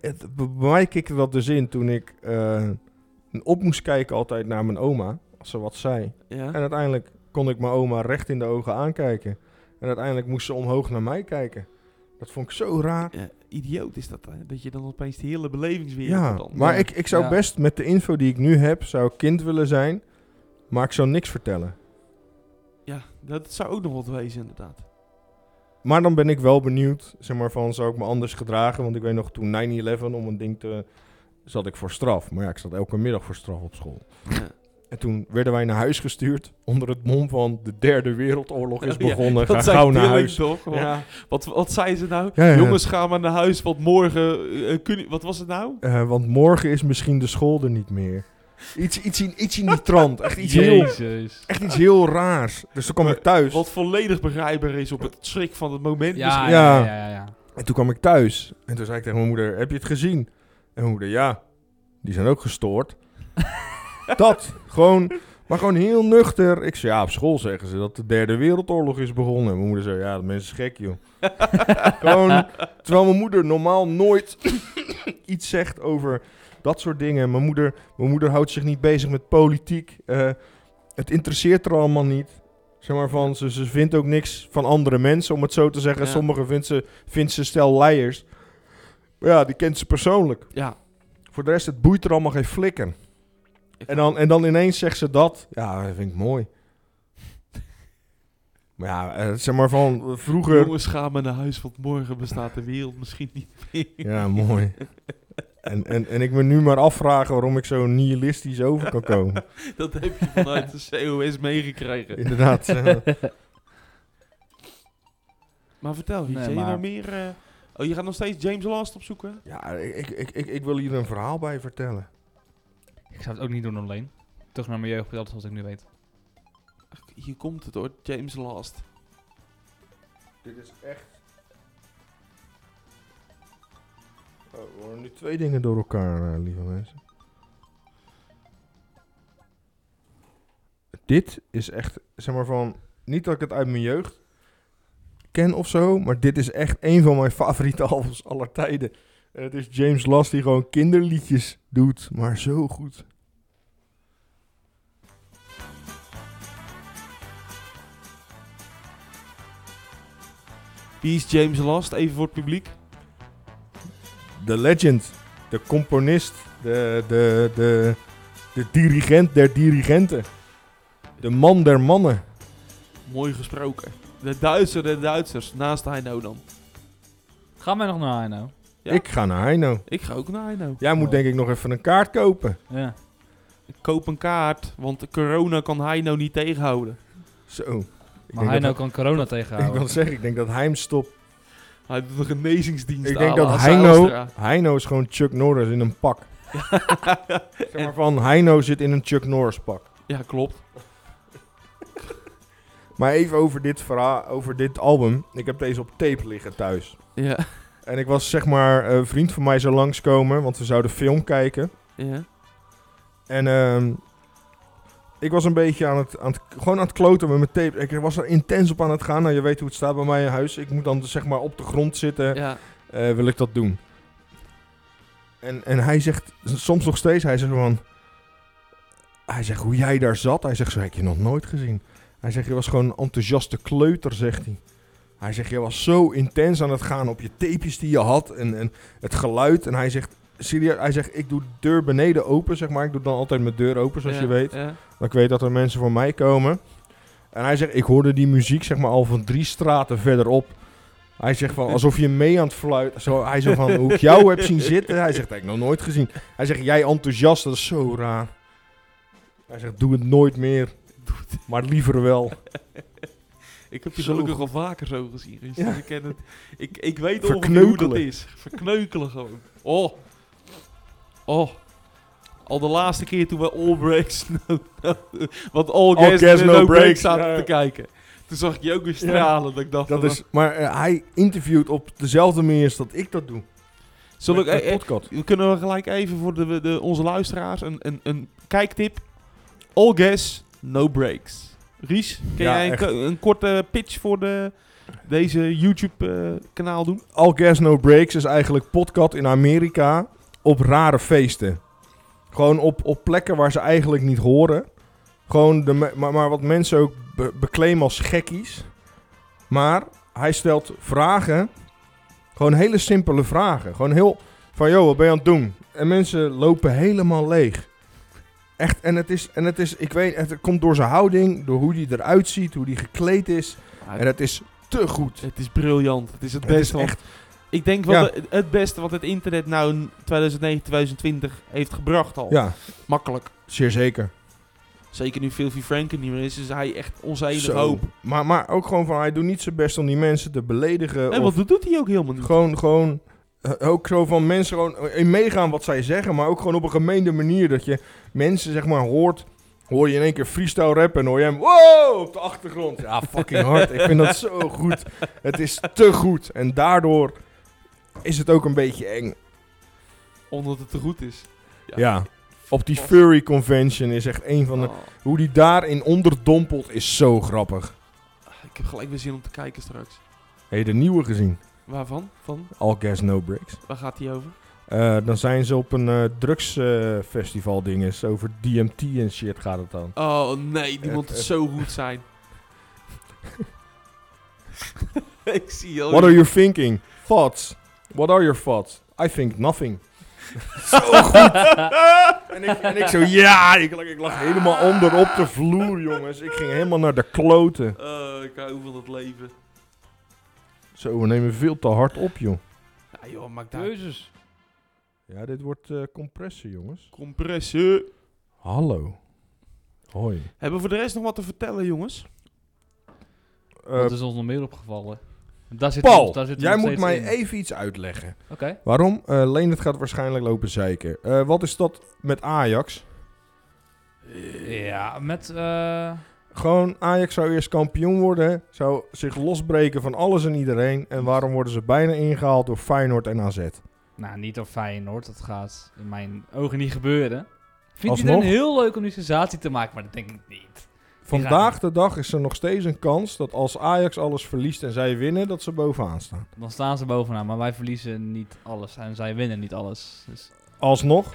Het, bij mij kikte dat dus in toen ik eh, op moest kijken altijd naar mijn oma. Als ze wat zei. Ja? En uiteindelijk kon ik mijn oma recht in de ogen aankijken. En uiteindelijk moest ze omhoog naar mij kijken. Dat vond ik zo raar. Ja, idioot is dat, hè? dat je dan opeens de hele belevingswereld Ja, dan. maar Ja. ik, ik zou Ja. best met de info die ik nu heb, zou ik kind willen zijn. Maar ik zou niks vertellen. Ja, dat zou ook nog wat wezen inderdaad. Maar dan ben ik wel benieuwd, zeg maar van, zou ik me anders gedragen? Want ik weet nog, toen 9-11 om een ding te... zat ik voor straf. Maar ja, ik zat elke middag voor straf op school. Ja. En toen werden wij naar huis gestuurd onder het mom van de derde wereldoorlog is Ja, begonnen. Ga Dat zei gauw naar huis. toch? Ja. Wat, wat zei ze nou? Ja, ja. Jongens, ga maar naar huis, want morgen... eh, kun je, wat was het nou? Eh, want morgen is misschien de school er niet meer. Iets, iets, in, iets in die trant. Echt iets, heel, echt iets heel raars. Dus toen kwam ik thuis. Wat volledig begrijpbaar is op het schrik van het moment Ja, misschien. ja, Ja. ja, ja, ja. En toen kwam ik thuis. En toen zei ik tegen mijn moeder, heb je het gezien? En mijn moeder, ja. Die zijn ook gestoord. Dat. Gewoon, maar gewoon heel nuchter. Ik zei, ja, op school zeggen ze dat de derde wereldoorlog is begonnen. En mijn moeder zei, ja, dat mensen is gek, joh. (laughs) gewoon, terwijl mijn moeder normaal nooit (coughs) iets zegt over dat soort dingen. Mijn moeder, mijn moeder houdt zich niet bezig met politiek. Eh, het interesseert er allemaal niet. Zeg maar van, ze, ze vindt ook niks van andere mensen, om het zo te zeggen. Ja. Sommigen vindt ze, vindt ze stel leiers. Maar ja, die kent ze persoonlijk. Ja. Voor de rest, het boeit er allemaal geen flikker. En dan, en dan ineens zegt ze dat. Ja, dat vind ik mooi. (laughs) Maar ja, eh, zeg maar van eh, vroeger... Jongens, ga maar naar huis, want morgen bestaat de wereld misschien niet meer. Ja, mooi. En, en, en ik me nu maar afvragen waarom ik zo nihilistisch over kan komen. (laughs) Dat heb je vanuit de COS meegekregen. Inderdaad. (laughs) Maar vertel, Nee, nee, je maar- nou meer... eh, Oh, je gaat nog steeds James Last opzoeken? ja, ik, ik, ik, ik wil hier een verhaal bij vertellen. Ik zou het ook niet doen alleen. Terug naar mijn jeugd, dat is wat ik nu weet. Hier komt het hoor, James Last. Dit is echt... Oh, we horen nu twee dingen door elkaar, eh, lieve mensen. Dit is echt, zeg maar van... Niet dat ik het uit mijn jeugd... ken of zo. Maar dit is echt een van mijn favoriete (laughs) albums aller tijden. En het is James Last die gewoon kinderliedjes doet. Maar zo goed. Wie is James Last? Even voor het publiek. De legend. De componist. De, de, de, de dirigent der dirigenten. De man der mannen. Mooi gesproken. De Duitser, de Duitsers. Naast Heino dan. Gaan wij nog naar Heino? Ja. Ik ga naar Heino. Ik ga ook naar Heino. Jij moet Oh. denk ik nog even een kaart kopen. Ja. Ik koop een kaart, want de corona kan Heino niet tegenhouden. Zo. Ik Maar Heino dat- kan corona Ik tegenhouden. wil zeggen, ik denk dat hij hem stopt. Hij doet een genezingsdienst Ik denk dat Heino. Heino is gewoon Chuck Norris in een pak. (laughs) Zeg maar van, Heino zit in een Chuck Norris pak. Ja, klopt. Maar even over dit, verhaal, over dit album. Ik heb deze op tape liggen thuis. Ja. En ik was zeg maar, een vriend van mij zou langskomen, want we zouden film kijken. ja. En ehm, ik was een beetje aan het, aan het, gewoon aan het kloten met mijn tape. Ik was er intens op aan het gaan. Nou, je weet hoe het staat bij mij in huis. Ik moet dan zeg maar op de grond zitten. ja. eh, wil ik dat doen. En, en hij zegt, soms nog steeds, hij zegt van... Hij zegt, hoe jij daar zat, hij zegt, zo heb je nog nooit gezien. Hij zegt, je was gewoon een enthousiaste kleuter, zegt hij. Hij zegt, je was zo intens aan het gaan op je tapejes die je had en, en het geluid. En hij zegt, serieus, hij zegt, ik doe de deur beneden open, zeg maar. Ik doe dan altijd mijn deur open, zoals Ja, je weet. Ja. Dat ik weet dat er mensen voor mij komen. En hij zegt, ik hoorde die muziek zeg maar al van drie straten verderop. Hij zegt van, alsof je mee aan het fluiten. Zo, hij zegt van, hoe ik jou heb zien zitten. Hij zegt, dat heb ik nog nooit gezien. Hij zegt, jij enthousiast, dat is zo raar. Hij zegt, doe het nooit meer. Maar liever wel. Ik heb je Zo gelukkig al vaker zo gezien. Ja. Ik, ken het. Ik, ik weet ongeveer hoe dat is. Verkneukelen gewoon. Oh. Oh. Al de laatste keer toen we All Breaks... No, (laughs) no, want All, All Gas, No, No Breaks zaten ja. te kijken. Toen zag ik je ook weer stralen. Dat ik dacht Dat is, maar eh, hij interviewt op dezelfde manier als dat ik dat doe. Zullen mijn eh, eh, kunnen we gelijk even voor de, de, onze luisteraars een, een, een kijktip. All Gas, No Breaks. Ries, kun Ja, jij een, een korte pitch voor de, deze YouTube-kanaal doen? All Gas No Breaks is eigenlijk podcast in Amerika op rare feesten. Gewoon op, op plekken waar ze eigenlijk niet horen. Gewoon de, maar wat mensen ook be- beclaimen als gekkies. Maar hij stelt vragen. Gewoon hele simpele vragen. Gewoon heel van, joh, wat ben je aan het doen? En mensen lopen helemaal leeg. Echt, en het is, en het is ik weet, het komt door zijn houding, door hoe hij eruit ziet, hoe hij gekleed is. En het is te goed. Het is briljant. Het is het beste. echt ik denk wel Ja. het beste wat het internet nou in 2009, 2020 heeft gebracht al. Ja, Makkelijk. zeer zeker. Zeker nu Filthy Frank er niet meer is, is hij echt onze enige Zo. hoop. Maar, maar ook gewoon van, hij doet niet zijn best om die mensen te beledigen. En of wat doet hij ook helemaal niet. gewoon, gewoon, ook zo van mensen gewoon in meegaan wat zij zeggen, maar ook gewoon op een gemeende manier. Dat je mensen, zeg maar, hoort, hoor je in één keer freestyle rappen en hoor je hem, wow, op de achtergrond. Ja, fucking hard. Ik vind dat zo goed. Het is te goed. En daardoor is het ook een beetje eng. Omdat het te goed is. Ja. Op die furry convention is echt een van de... Oh, Hoe die daarin onderdompelt is zo grappig. ik heb gelijk weer zin om te kijken straks. Heb je de nieuwe gezien? Waarvan? Van? All Gas No Breaks. Waar gaat hij over? Eh, dan zijn ze op een eh drugsfestival dinges. Over DMT en shit gaat het dan. Oh nee, die Eh, moet het zo goed zijn. (laughs) ik zie al. What are you thinking? Thoughts. What are your thoughts? I think nothing. (laughs) zo goed. (laughs) en, ik, en ik zo, ja, ik, lag- ik lag helemaal onder op de vloer, jongens. Ik ging helemaal naar de kloten. Oh, ik hou van het leven. Zo, we nemen veel te hard op, joh. Ja joh, maak daar Keuzes. Ja, dit wordt eh compressie, jongens. compressie. Hallo. Hoi. Hebben we voor de rest nog wat te vertellen, jongens? Eh, Wat is ons nog meer opgevallen? Daar zit Paul, daar zit jij moet mij in. even iets uitleggen. Oké. Waarom? Uh, Leendert gaat waarschijnlijk lopen zeiken. Eh, wat is dat met Ajax? Ja, met... Gewoon, Ajax zou eerst kampioen worden. Zou zich losbreken van alles en iedereen. En waarom worden ze bijna ingehaald door Feyenoord en AZ? nou, niet door Feyenoord. Dat gaat in mijn ogen niet gebeuren. Vindt Alsnog? het een heel leuk om die sensatie te maken, maar dat denk ik niet. Vandaag de dag is er nog steeds een kans dat als Ajax alles verliest en zij winnen, dat ze bovenaan staan. Dan staan ze bovenaan, maar wij verliezen niet alles en zij winnen niet alles. Dus Alsnog,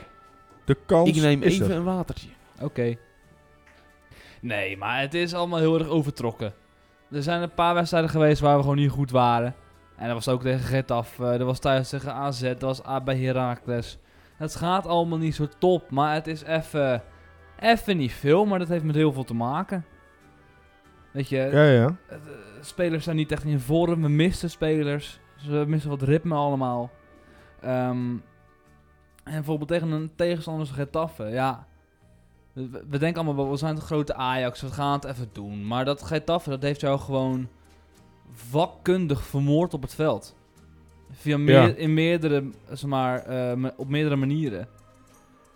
de kans Ik neem is even er. een watertje. Oké. Nee, maar het is allemaal heel erg overtrokken. Er zijn een paar wedstrijden geweest waar we gewoon niet goed waren. En dat was ook tegen Getafe, eh, dat was thuis tegen AZ, dat was A- bij Heracles. Het gaat allemaal niet zo top, maar het is even... Even niet veel, maar dat heeft met heel veel te maken. Weet je, Ja, ja. eh, spelers zijn niet echt in vorm. We missen spelers. Ze missen wat ritme allemaal. Ehm, en bijvoorbeeld tegen een tegenstander als Getafe. Ja, we, denken allemaal we zijn de grote Ajax. We gaan het even doen. Maar dat Getafe, dat heeft jou gewoon vakkundig vermoord op het veld. Via meer, in meerdere, zeg maar, eh, op meerdere manieren.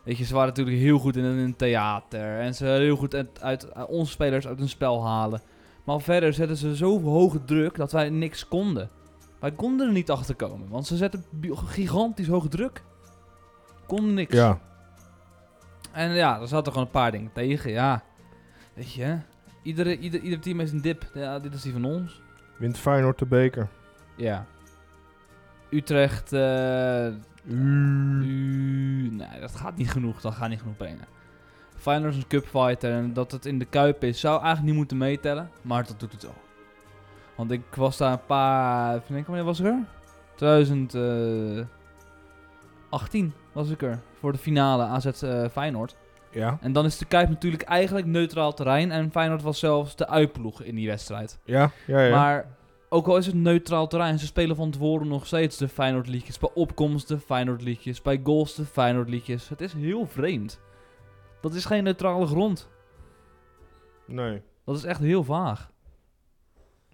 Weet je, ze waren natuurlijk heel goed in een theater. En ze heel goed uit, uit, uit onze spelers uit hun spel halen. Maar verder zetten ze zo hoge druk dat wij niks konden. Wij konden er niet achter komen, want ze zetten gigantisch hoge druk. Konden niks. Ja, En ja, er zaten gewoon een paar dingen tegen, ja. Weet je, iedere, ieder, ieder team heeft een dip. Ja, dit is die van ons. wint Feyenoord de beker. Ja. Utrecht, eh nee, dat gaat niet genoeg. Dat gaat niet genoeg brengen. Feyenoord is een cupfighter en dat het in de Kuip is, zou eigenlijk niet moeten meetellen. Maar dat doet het wel. Want ik was daar een paar... Even denken, wanneer was ik er? 2018 was ik er. Voor de finale AZ eh, Feyenoord. Ja, En dan is de Kuip natuurlijk eigenlijk neutraal terrein. En Feyenoord was zelfs de uitploeg in die wedstrijd. ja, ja. ja. Maar ook al is het neutraal terrein, ze spelen van tevoren nog steeds de Feyenoord liedjes. Bij opkomst de Feyenoord liedjes, bij goals de Feyenoord liedjes. Het is heel vreemd. Dat is geen neutrale grond. Nee. Dat is echt heel vaag.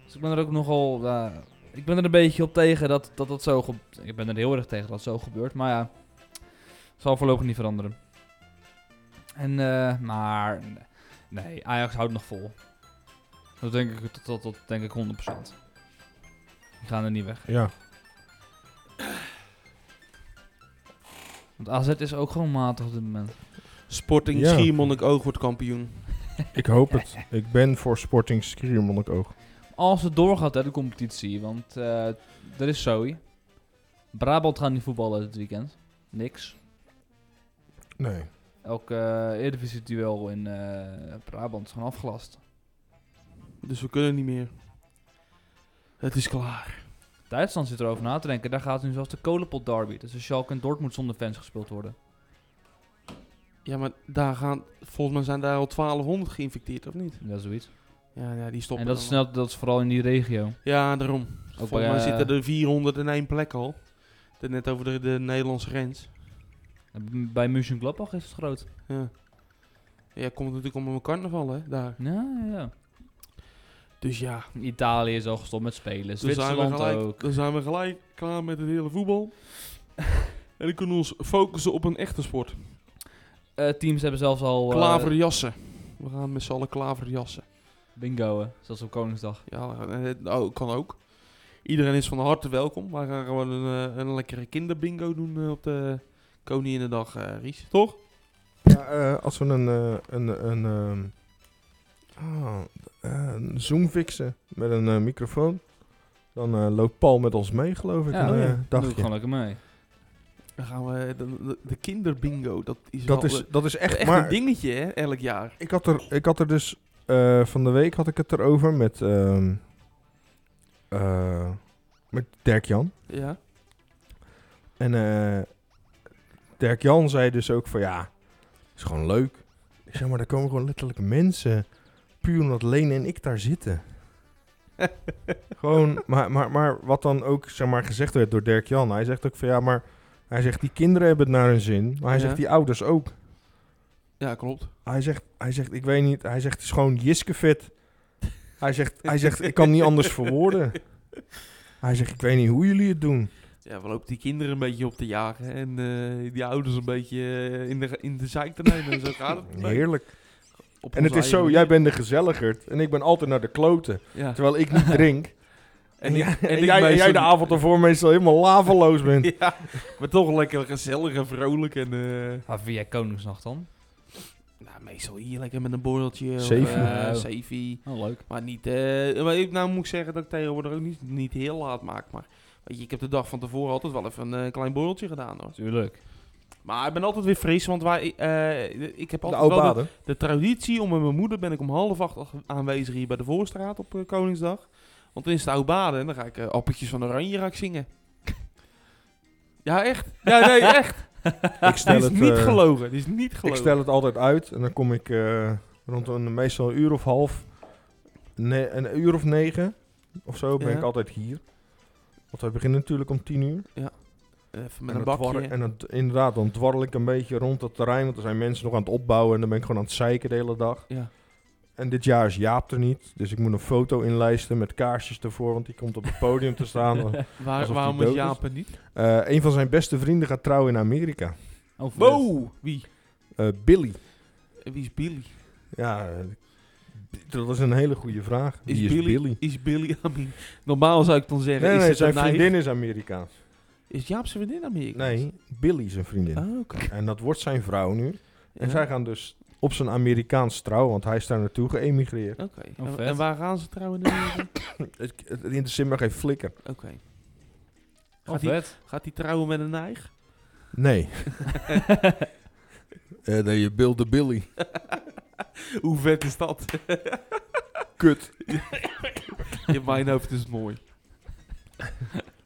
Dus ik ben er ook nogal... eh, ik ben er een beetje op tegen dat dat, dat zo... Ik ben er heel erg tegen dat het zo gebeurt. Maar ja, zal voorlopig niet veranderen. En, eh, maar... Nee, Ajax houdt nog vol. Dat denk ik, dat, dat, dat denk ik 100%. Die gaan er niet weg. Ja. Want AZ is ook gewoon matig op dit moment. Sporting Ja. Schiermonnik-Oog wordt kampioen. Ik hoop het. Ik ben voor Sporting Schiermonnikoog. Als het doorgaat, hè, de competitie. Want eh er is Zoe. Brabant gaat niet voetballen dit weekend. Niks. Nee. Elk eh Eredivisie-duel in eh, Brabant is gewoon afgelast. Dus we kunnen niet meer. Het is klaar. Duitsland zit erover na te denken. Daar gaat nu zelfs de kolenpot derby. Dus Schalke en Dortmund zonder fans gespeeld worden. Ja, maar daar gaan, volgens mij zijn daar al 1200 geïnfecteerd, of niet? Ja, zoiets. Ja, ja die stoppen En dat is, snel, dat is vooral in die regio. Ja, daarom. Ook volgens bij, mij eh, zitten er 401 plekken al. Dat net over de, de Nederlandse grens. Bij Mönchengladbach is het groot. Ja. Ja, komt natuurlijk om een carnaval, hè, daar. Ja, ja. Dus ja, Italië is al gestopt met spelen. dan zijn, we Zwitserland gelijk, ook. dan zijn we gelijk klaar met het hele voetbal. (laughs) en dan kunnen we ons focussen op een echte sport. Eh, teams hebben zelfs al... eh, Klaverjassen. We gaan met z'n allen klaverjassen. bingo, hè. zoals op Koningsdag. Ja, oh, kan ook. Iedereen is van harte welkom. Wij gaan gewoon een, een lekkere kinderbingo doen op de Koninginnedag, eh Ries. Toch? Ja, eh, als we een, eh, een, een, ehm, eh, een Zoom fixen met een microfoon, dan eh, loopt Paul met ons mee, geloof ik, Ja, een oh ja. eh, Doe ik dagje. gewoon lekker mee. Dan gaan we de, de, de kinderbingo. Dat is Dat wel, is, dat is echt, echt maar een dingetje, hè, elk jaar. ik had er, ik had er dus eh, van de week had ik het erover met, ehm eh, met Dirk Jan. Ja. En eh Dirk Jan zei dus ook van ja, is gewoon leuk. Ik zeg maar, daar komen gewoon letterlijk mensen, puur omdat Leen en ik daar zitten. (laughs) gewoon, maar, maar, maar wat dan ook zeg maar, gezegd werd door Dirk Jan. Hij zegt ook van ja, maar hij zegt die kinderen hebben het naar hun zin. Maar hij Ja. zegt die ouders ook. Ja, klopt. Hij zegt, hij zegt, ik weet niet, hij zegt het is gewoon Jiskefit. Hij zegt, hij zegt, ik kan niet (laughs) anders verwoorden. Hij zegt, ik weet niet hoe jullie het doen. Ja, we lopen die kinderen een beetje op te jagen. En eh, die ouders een beetje eh, in, de, in de zeik te nemen. En zo gaat het. (laughs) Heerlijk. Op En het is zo, jij bent de gezelligerd en ik ben altijd naar de kloten. Ja. Terwijl ik niet drink. (laughs) En, En, ik, jij, en en ik jij, en meestal- jij de avond ervoor meestal helemaal laveloos bent. (laughs) Ja, maar toch lekker gezellig en vrolijk. En, eh, Waar vind jij Koningsnacht dan? Nou, meestal hier lekker met een borreltje. Zeefie. eh, Oh. Oh, leuk. Maar niet... eh, maar ik, nou moet ik zeggen dat ik tegenwoordig ook niet, niet heel laat maak. Maar weet je, ik heb de dag van tevoren altijd wel even een eh, klein borreltje gedaan hoor. Tuurlijk. Maar ik ben altijd weer fris, want wij, eh, ik heb De altijd wel de, de traditie om met mijn moeder ben ik om half acht al aanwezig hier bij de Voorstraat op eh, Koningsdag. Want dan is het oude baden en dan ga ik eh, appeltjes van oranje ga ik zingen. (laughs) ja, echt. Ja, nee, (laughs) echt. Ik stel Die is het, niet eh, gelogen. Die is niet Ik gelogen. stel het altijd uit en dan kom ik eh, rond een meestal een uur of half, ne- een uur of negen of zo ben Ja. ik altijd hier. Want wij beginnen natuurlijk om tien uur. Even met en een bakje. dwar- en inderdaad, dan dwarrel ik een beetje rond het terrein, want er zijn mensen nog aan het opbouwen en dan ben ik gewoon aan het zeiken de hele dag. ja. En dit jaar is Jaap er niet, dus ik moet een foto inlijsten met kaarsjes ervoor, want die komt op het podium te staan. (laughs) Waar, waarom is. Jaap er niet? Eh, een van zijn beste vrienden gaat trouwen in Amerika. Oh. Wow! Wie? Eh, Billy. Wie is Billy? Ja, dat is een hele goede vraag. Is is Billy, Billy? Is Billy (laughs) I mean, Normaal zou ik dan zeggen, Nee, is nee, zijn een neig? vriendin is Amerikaans. Is Jaap zijn vriendin Amerika? Nee, Billy zijn vriendin. Oh, oké. En dat wordt zijn vrouw nu. En Ja. zij gaan dus op zijn Amerikaans trouwen, want hij is daar naartoe geëmigreerd. Oké. Oh, En- waar gaan ze trouwen (coughs) in? Het, het interesseert me geen flikker. Oké. Oh, Gaat, die trouwen met een neig? Nee. (laughs) (laughs) Eh nee, je beelde Billy. (laughs) Hoe vet is dat? (laughs) Kut. (laughs) In mijn hoofd is het mooi.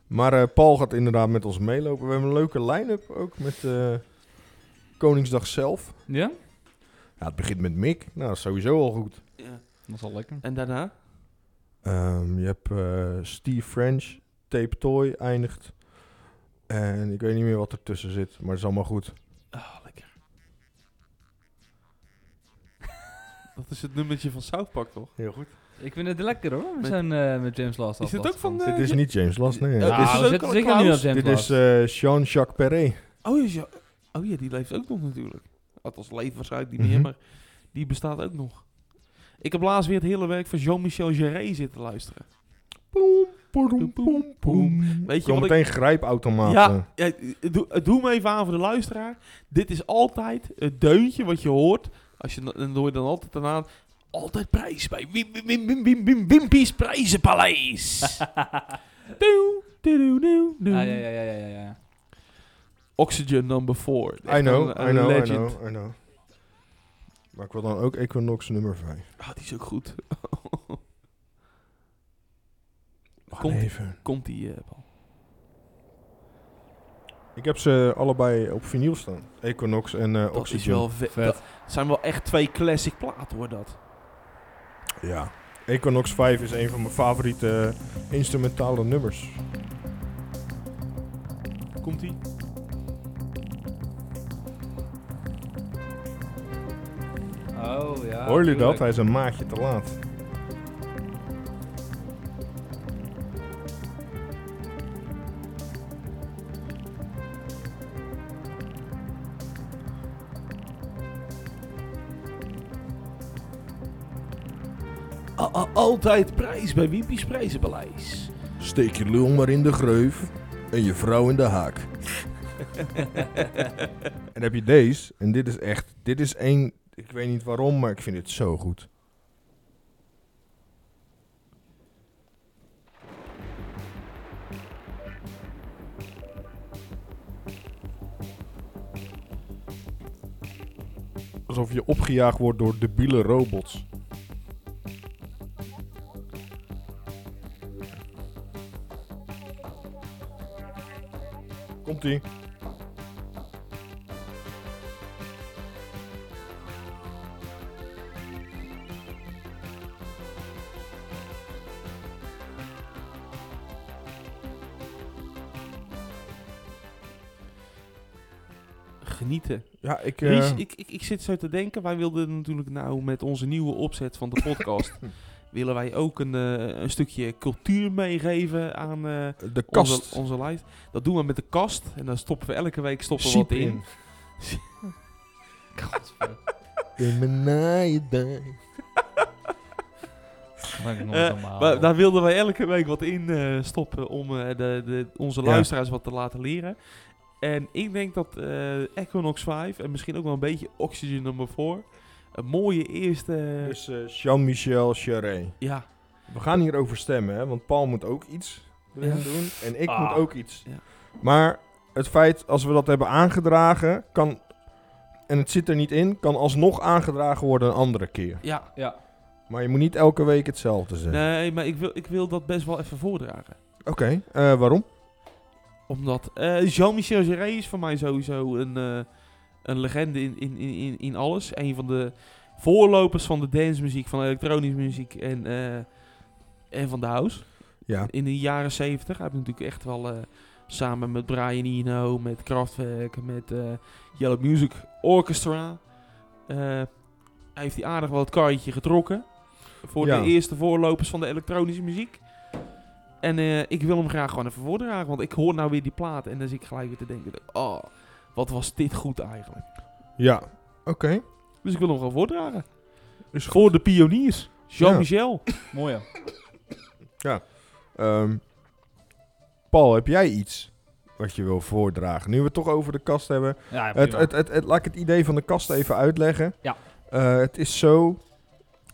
Maar eh, Paul gaat inderdaad met ons meelopen. We hebben een leuke line-up ook met eh, Koningsdag zelf. Ja? Ja, het begint met Mick. Nou, dat is sowieso al goed. Ja. Dat is wel lekker. En daarna? Ehm, je hebt eh, Steve French, Tape Toy eindigt. En ik weet niet meer wat ertussen zit, maar het is allemaal goed. Dat is het nummertje van South Park, toch? Heel goed. Ik vind het lekker hoor, Met- zijn, eh, met James Last. Is dit ook van... Dit eh, is niet James Last, nee. Ja, Dit dit is- we al zeker niet James Dit is eh, Jean-Jacques Perret. Oh, ja, ja. oh ja, die leeft ook nog natuurlijk. Althans, leeft waarschijnlijk niet meer, Mhm. maar die bestaat ook nog. Ik heb laatst weer het hele werk van Jean-Michel Jarre zitten luisteren. Poem, poem, poem, poem. Weet je Kom wat ik... meteen grijpautomaat. Ja, ja, doe, doe me even aan voor de luisteraar. Dit is altijd het deuntje wat je hoort. Als je, dan hoor je dan altijd aan. Altijd prijs bij Wim, Wim, Wim, Wim, Wim, Wim, Wimpy's Prijzenpaleis. (laughs) Doe, doe, doe, doe, doe. Ah, ja, ja, ja, ja, ja, ja. Oxygen number 4. I know, I know, I know, I know. Maar ik wil dan ook Equinox nummer 5. Ah, die is ook goed. Komt- even. Komt die, Paul? Ik heb ze allebei op vinyl staan. Equinox en eh Dat is Oxygen. wel vet. Vet. Dat zijn wel echt twee classic platen hoor, dat. Ja. Equinox 5 is een van mijn favoriete eh, instrumentale nummers. Komt die? Oh, ja. Hoor jullie dat? Hij is een maatje te laat. Altijd prijs bij Wimpy's Prijzenpaleis. Steek je lul maar in de greuf en je vrouw in de haak. (laughs) en heb je deze. En dit is echt... Dit is één... Ik weet niet waarom, maar ik vind het zo goed. Alsof je opgejaagd wordt door debiele robots. Komt-ie. Genieten. Ja, ik... eh, Ries, ik, ik, ik zit zo te denken. Wij wilden natuurlijk nou met onze nieuwe opzet van de podcast... (laughs) willen wij ook een, eh, een stukje cultuur meegeven aan eh, de kast. onze, onze lijst. Dat doen we met de kast. En dan stoppen we elke week stoppen we wat in. In (laughs) Eh, maar daar wilden wij elke week wat in eh, stoppen om eh, de, de, onze Ja. luisteraars wat te laten leren. En ik denk dat eh, Equinox 5 en misschien ook wel een beetje Oxygen nummer 4 een mooie eerste... Dus eh, Jean-Michel Jarre. ja, We gaan hierover stemmen, hè? Want Paul moet ook iets Ja. doen. En ik Ah. moet ook iets. Ja. Maar het feit, als we dat hebben aangedragen, kan... En het zit er niet in, kan alsnog aangedragen worden een andere keer. ja. Ja. Maar je moet niet elke week hetzelfde zeggen. Nee, maar ik wil, ik wil dat best wel even voordragen. Oké, eh, waarom? Omdat eh, Jean-Michel Jarre is voor mij sowieso een, eh, een legende in, in, in, in- alles. Een van de voorlopers van de dancemuziek, van de elektronische muziek en, eh, en van de house. Ja. In de jaren 70. Hij heeft natuurlijk echt wel eh, samen met Brian Eno, met Kraftwerk, met eh, Yellow Music Orchestra. eh, heeft hij aardig wel het karretje getrokken. Voor Ja. de eerste voorlopers van de elektronische muziek. En ik wil hem graag gewoon even voordragen. Want ik hoor nou weer die plaat. En dan zit ik gelijk weer te denken. Oh, wat was dit goed eigenlijk. Ja, oké. Dus ik wil hem gewoon voordragen. Is goed. Voor de pioniers. Jean-Michel. (laughs) Mooi ja. Ehm, Paul, heb jij iets wat je wil voordragen? Nu we het toch over de kast hebben. Ja, het, het, het- laat ik het idee van de kast even uitleggen. Ja. Eh, het is zo.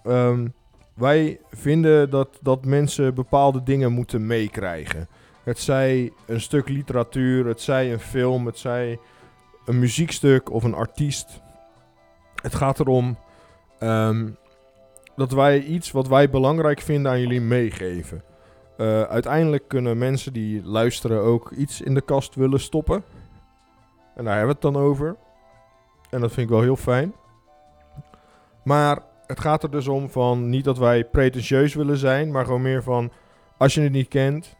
ehm, wij vinden dat, dat mensen bepaalde dingen moeten meekrijgen. Het zij een stuk literatuur, het zij een film, het zij een muziekstuk of een artiest. Het gaat erom ehm, dat wij iets wat wij belangrijk vinden aan jullie meegeven. Eh, uiteindelijk kunnen mensen die luisteren ook iets in de kast willen stoppen. En daar hebben we het dan over. En dat vind ik wel heel fijn. Maar het gaat er dus om van niet dat wij pretentieus willen zijn, maar gewoon meer van als je het niet kent,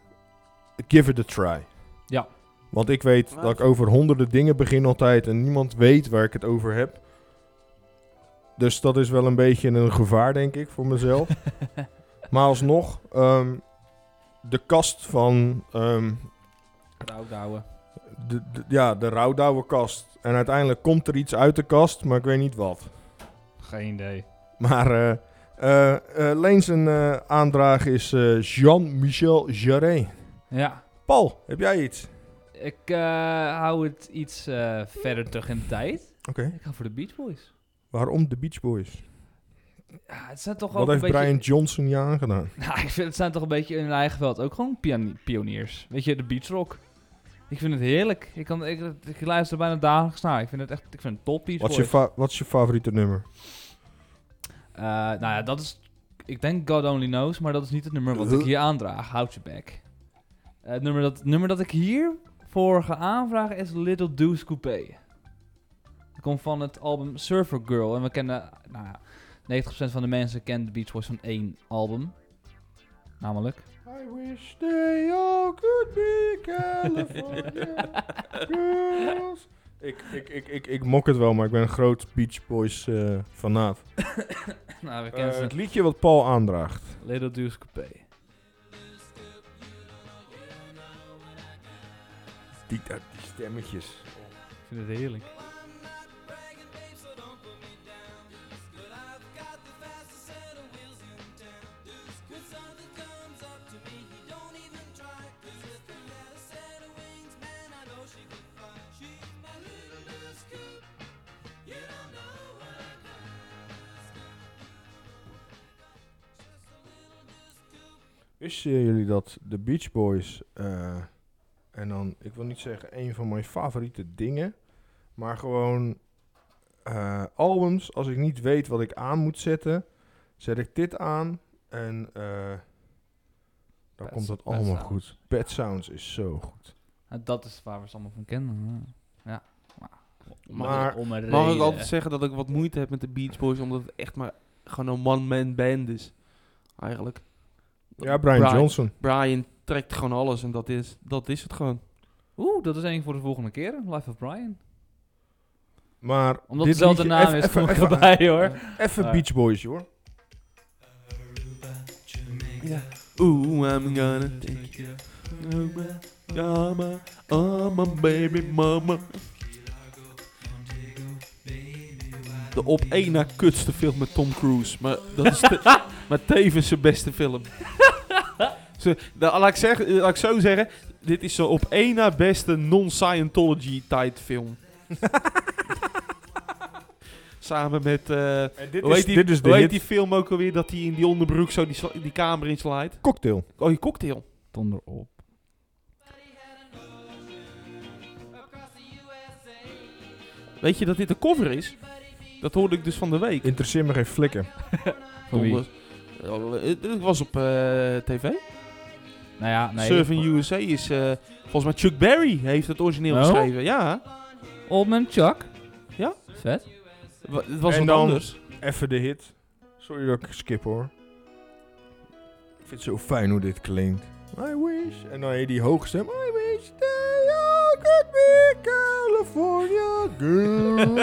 give it a try. Ja. Want ik weet dat ik over honderden dingen begin altijd en niemand weet waar ik het over heb. Dus dat is wel een beetje een gevaar, denk ik, voor mezelf. (laughs) maar alsnog, ehm, de kast van Rouwdouwen. de, de- ja, de rouwdouwe kast. En uiteindelijk komt er iets uit de kast, maar ik weet niet wat. Geen idee. Maar eh eh eh, Leen zijn eh, aandrage is Jean-Michel Jarre. Ja. Paul, heb jij iets? Ik eh, hou het iets eh, verder terug in de tijd. Oké. Ik ga voor de Beach Boys. Waarom de Beach Boys? Ja, het zijn toch ook Wat een heeft beetje... Brian Johnson je aangedaan? (laughs) Nou, ik vind het zijn toch een beetje in hun eigen veld ook gewoon pioniers. Weet je, de beach rock. Ik vind het heerlijk. Ik, kan, ik, ik luister er bijna dagelijks naar. Ik vind het echt ik vind het top, Beach Wat is, je Boys. fa- wat is je favoriete nummer? Eh, nou ja, dat is... Ik denk God Only Knows, maar dat is niet het nummer wat ik hier aandraag. Houd je back. Het, nummer dat, het nummer dat ik hier voor ga aanvragen is Little Deuce Coupé. Dat komt van het album Surfer Girl. En we kennen... Nou ja, 90% van de mensen kent de Beach Boys van één album. Namelijk... I wish they all could be California (laughs) girls. Ik, ik, ik, ik, ik mok het wel, maar ik ben een groot Beach Boys eh fanaat. (coughs) Nou, we Eh, kennen ze. het liedje wat Paul aandraagt. Little Deuce Coupé. Die, die stemmetjes. Ik vind het heerlijk. Wisten jullie dat de Beach Boys, eh, en dan, ik wil niet zeggen een van mijn favoriete dingen, maar gewoon eh, albums, als ik niet weet wat ik aan moet zetten, zet ik dit aan en eh, dan Pet- komt het Pet allemaal Sounds. goed. Pet Sounds is zo goed. Nou, dat is waar we ze allemaal van kennen. Ja. Maar, Maar- Mag ik altijd zeggen dat ik wat moeite heb met de Beach Boys, omdat het echt maar gewoon een one-man band is. Eigenlijk. Ja, Brian, Johnson. Brian trekt gewoon alles en dat is, dat is het gewoon. Oeh, dat is één voor de volgende keer. Life of Brian. Maar Omdat dit het dezelfde liedje- naam eff- is, kom ik erbij hoor. Even Ja. Beach Boys, hoor. Ja. Ooh, I'm gonna take you. Mama, oh my baby mama. De op één na kutste film met Tom Cruise. Maar dat is te- (laughs) maar tevens zijn beste film. (laughs) Zo, nou, laat, ik laat ik zo zeggen. dit is zo op één na beste non-Scientology tijdfilm. (laughs) Samen met, eh dit hoe, is, heet die, dit is de hoe heet hit die film ook alweer, dat hij in die onderbroek zo die, sla- die kamer inslijt? cocktail. Oh, je cocktail. Donder op. Weet je dat dit een cover is? Dat hoorde ik dus van de week. Interesseer me geen flikker. (laughs) Van wie? Donder- Eh, Het was op eh, tv. Nou ja, nee. Surfing USA is... eh, volgens mij Chuck Berry heeft het origineel Oh? geschreven. Ja, Old Man Chuck. Ja. Vet. wa- het was En wat dan- anders. Even de hit. Sorry dat ik skip hoor. Ik vind het zo fijn hoe dit klinkt. I wish. En dan heb je die hoge stem. I wish they all could be California (laughs) girl.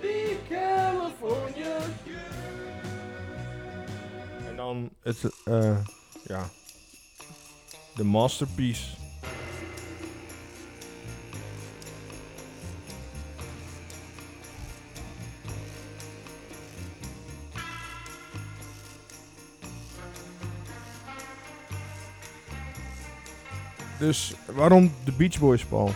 Be California. En dan het, eh, ja, de masterpiece. Dus waarom de Beach Boys, Paul?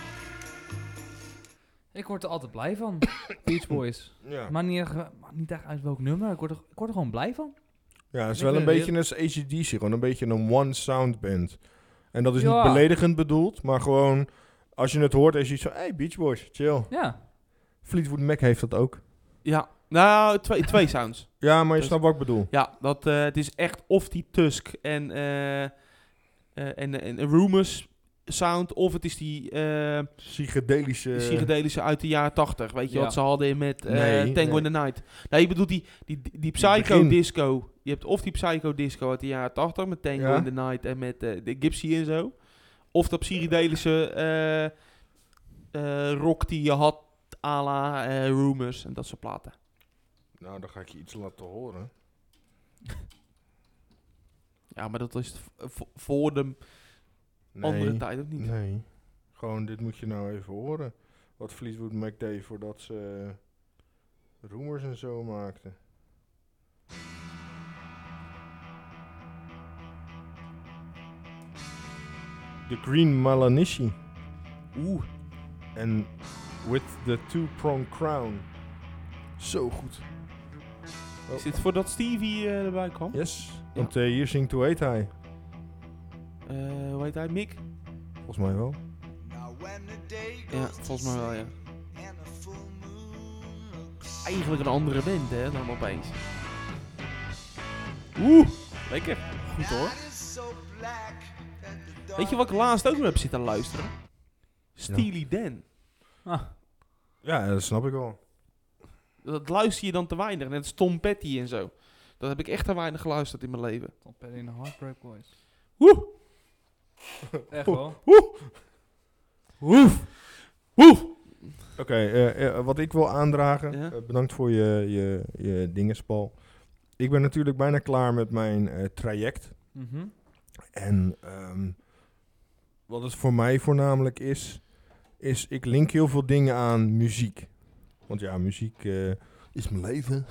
Ik word er altijd blij van. (coughs) Beach Boys. Ja, Maar niet, echt- maakt niet echt uit welk nummer. Ik word er, ik word er gewoon blij van. ja het is Ik wel een vind- beetje net als ACDC, gewoon een beetje een one sound band. En dat is Ja. niet beledigend bedoeld, maar gewoon als je het hoort, is je zo, hey Beach Boys, chill. Ja. Fleetwood Mac heeft dat ook. Ja, nou, twee, twee sounds. Ja, maar je Dus- snapt wat ik bedoel. Ja, dat, eh, het is echt of die Tusk en, eh eh en, en Rumors sound, of het is die eh, Psychedelische... psychedelische uit de jaren 80. Weet je Ja. wat ze hadden met eh, Nee, Tango nee. in the Night? Nee, je bedoelt die, die, die psycho begin. disco. Je hebt of die psycho disco uit de jaren 80 met Tango Ja. in the Night en met eh, de Gypsy en zo. Of dat psychedelische eh, eh, rock die je had à la Rumors en dat soort platen. Nou, dan ga ik je iets laten horen. (laughs) Ja, maar dat is voor de Nee, andere tijd ook niet. Nee. Gewoon, dit moet je nou even horen. Wat Fleetwood Mac deed voordat ze uh, Rumors en zo maakten. De Green Malanishi. Oeh. En With the Two-Prong Crown. Zo goed. Is dit voordat Stevie eh, erbij kwam? Yes. Want eh, hier zingt, hoe heet hij? Eh, hoe heet hij? Mick? Volgens mij wel. Ja, volgens mij wel, ja. Eigenlijk een andere band, hè, dan opeens. Oeh, lekker. Goed hoor. Weet je wat ik laatst ook nog heb zitten luisteren? Steely Dan. Ah, Ja, dat snap ik wel. Dat luister je dan te weinig. Net als Tom Petty en zo. Dat heb ik echt te weinig geluisterd in mijn leven. Tom Petty en de Heartbreak Boys. Woe! Echt wel? Woef! Woef! Oké, eh, eh, wat ik wil aandragen. Ja? eh, bedankt voor je, je, je dinges, Paul. Ik ben natuurlijk bijna klaar met mijn eh, traject. Mhm. En ehm, wat het voor mij voornamelijk is, is ik link heel veel dingen aan muziek. Want ja, muziek is mijn leven.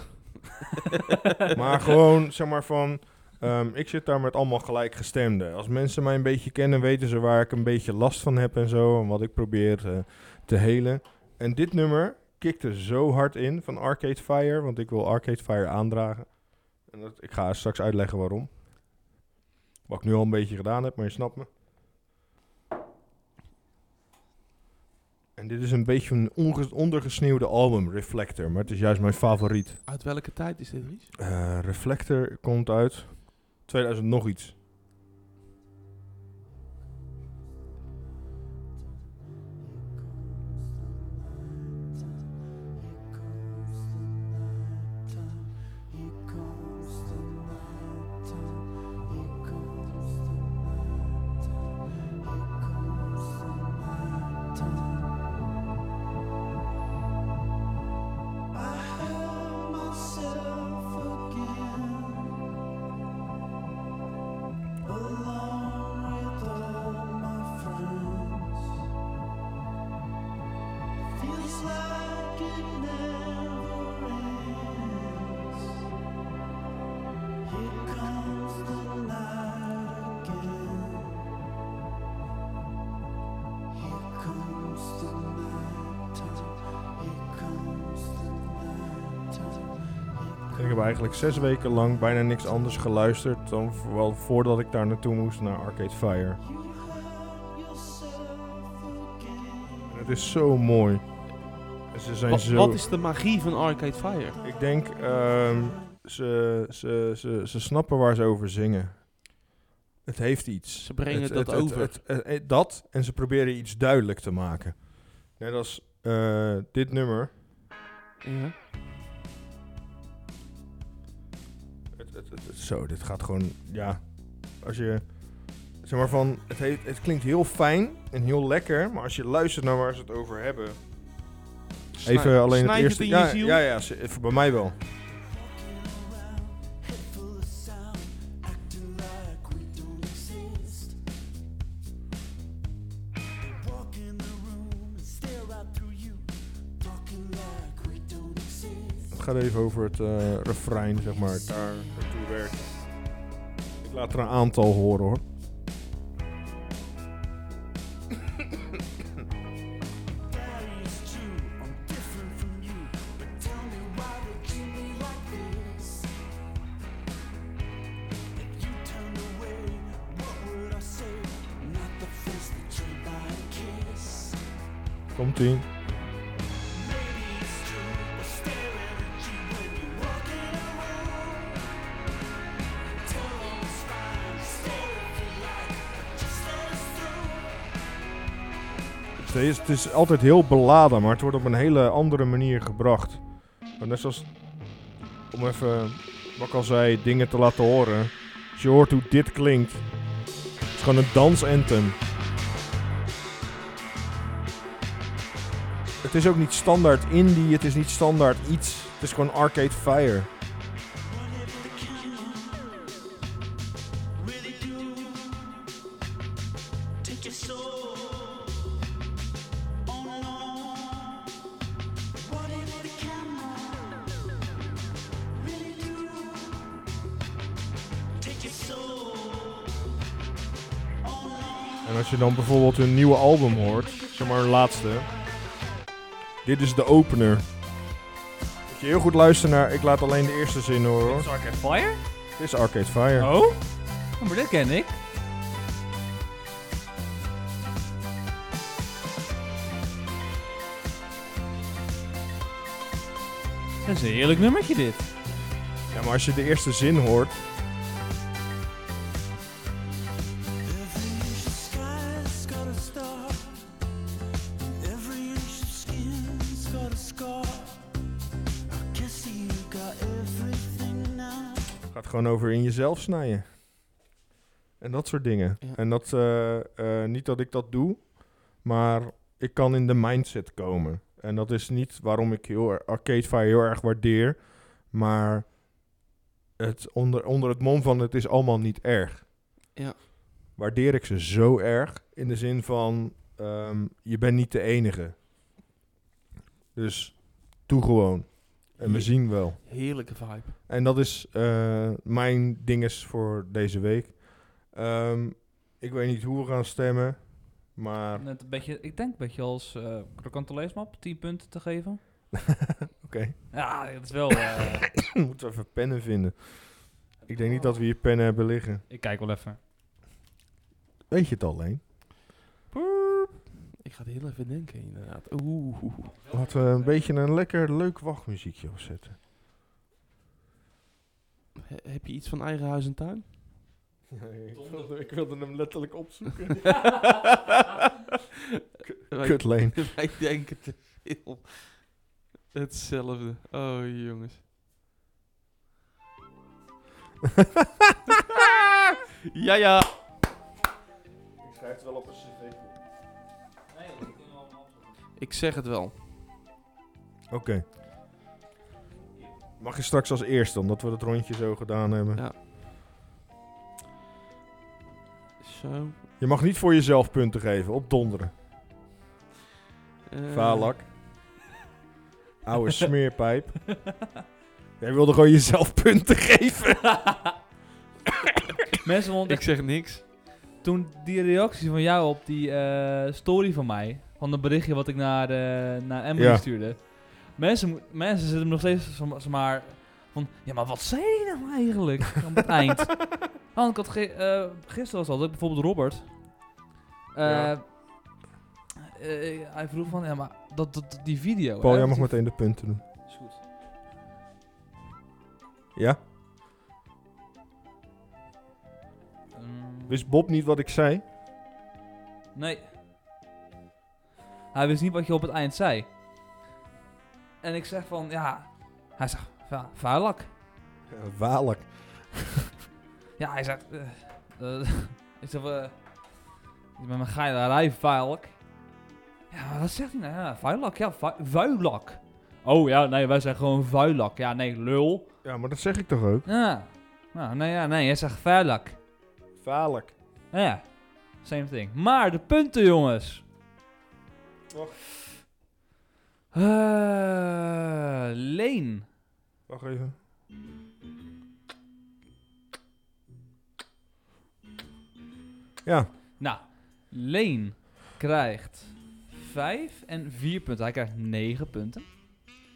(laughs) maar gewoon, zeg maar van, ehm, ik zit daar met allemaal gelijkgestemden. Als mensen mij een beetje kennen, weten ze waar ik een beetje last van heb en zo. En wat ik probeer eh, te helen. En dit nummer kikte zo hard in van Arcade Fire, want ik wil Arcade Fire aandragen. En dat, ik ga straks uitleggen waarom. Wat ik nu al een beetje gedaan heb, maar je snapt me. En dit is een beetje een ondergesneeuwde album, Reflector. Maar het is juist mijn favoriet. Uit welke tijd is dit, Ries? Eh, Reflector komt uit 2000 nog iets. Eigenlijk zes weken lang bijna niks anders geluisterd dan vooral voordat ik daar naartoe moest naar Arcade Fire. En het is zo mooi. Ze zijn Wat, zo... wat is de magie van Arcade Fire? Ik denk, ehm, ze, ze, ze, ze snappen waar ze over zingen. Het heeft iets. Ze brengen Het- dat het- over. het- het- dat, en ze proberen iets duidelijk te maken. Net als eh, dit nummer. Ja. Zo, dit gaat gewoon, ja, als je, zeg maar van, het, heet, het klinkt heel fijn en heel lekker, maar als je luistert naar waar ze het over hebben, Snij- even alleen het eerste, in ja, je ziel? ja, ja, bij mij wel. Gaat even over het eh, refrein, zeg maar, daar naartoe werken. Ik laat er een aantal horen hoor. Is Het is, het is altijd heel beladen, maar het wordt op een hele andere manier gebracht. Maar Net zoals, om even, wat ik al zei, dingen te laten horen. Als je hoort hoe dit klinkt, het is gewoon een dansanthem. Het is ook niet standaard indie, het is niet standaard iets. Het is gewoon Arcade Fire. Dan bijvoorbeeld hun nieuwe album hoort, zeg maar hun laatste. Dit is de opener. Moet je heel goed luisteren naar, ik laat alleen de eerste zin horen hoor. Is Arcade Fire? Dit is Arcade Fire. Oh? Oh, maar dit ken ik. Dat is een heerlijk nummertje dit. Ja, maar als je de eerste zin hoort, gewoon over in jezelf snijden. En dat soort dingen. Ja. En dat, eh, eh, niet dat ik dat doe, maar ik kan in de mindset komen. En dat is niet waarom ik heel Arcade Fire heel erg waardeer, maar het onder, onder het mom van het is allemaal niet erg. Ja. Waardeer ik ze zo erg in de zin van ehm, je bent niet de enige. Dus doe gewoon. En we zien wel. Heerlijke vibe. En dat is eh, mijn dinges voor deze week. Ehm, ik weet niet hoe we gaan stemmen, maar Net een beetje, ik denk een beetje als uh, krokante leesmap, 10 punten te geven. (laughs) oké, Ja, dat is wel... eh, (coughs) moeten we even pennen vinden. Ik denk niet dat we hier pennen hebben liggen. ik kijk wel even. Weet je het alleen? Ik ga het heel even denken, inderdaad. Oeh. Laten we een beetje een lekker leuk wachtmuziekje opzetten. He- heb je iets van eigen huis en tuin? (laughs) ik, wilde, ik wilde hem letterlijk opzoeken. (laughs) (laughs) Kutleen. wij denken te veel. Hetzelfde. Oh, jongens. ja, ja. Ik schrijf het wel op een cv. Ik zeg het wel. Oké. Mag je straks als eerste, omdat we dat rondje zo gedaan hebben. Ja. Zo. Je mag niet voor jezelf punten geven, op donderen. eh, Valak. Oude smeerpijp. (laughs) Jij wilde gewoon jezelf punten geven. (coughs) Mensen Ik zeg niks. toen die reactie van jou op die eh, story van mij, van het berichtje wat ik naar, eh naar Emily Ja. stuurde. Mensen, mensen zitten nog steeds zo- zo maar van, ja maar wat zei hij nou eigenlijk (laughs) aan het eind? Want ik had ge- eh, gisteren was dat, bijvoorbeeld Robert. Eh, Ja. hij vroeg van, ja maar dat, dat, die video. Paul, hè, jij mag die- meteen de punten doen. Is goed. Ja? Mm, Wist Bob niet wat ik zei? Nee. Hij wist niet wat je op het eind zei. En ik zeg van, ja... Hij zegt, ja, vuilak. Walek. Ja, hij zegt... eh eh, (laughs) ik zeg, eh je bent mijn geilerij, vuilak. Ja, wat zegt hij nou? Ja, vuilak, ja, vu- vuilak. Oh ja, nee, wij zeggen gewoon vuilak. Ja, nee, lul. Ja, maar dat zeg ik toch ook? Ja. Nou, nee, ja, nee, hij zegt vuilak. Walek. Ja, same thing. Maar de punten, jongens. Wacht. Eh, Leen. Wacht even. Ja, Nou, Leen krijgt 5 en 4 punten. Hij krijgt 9 punten.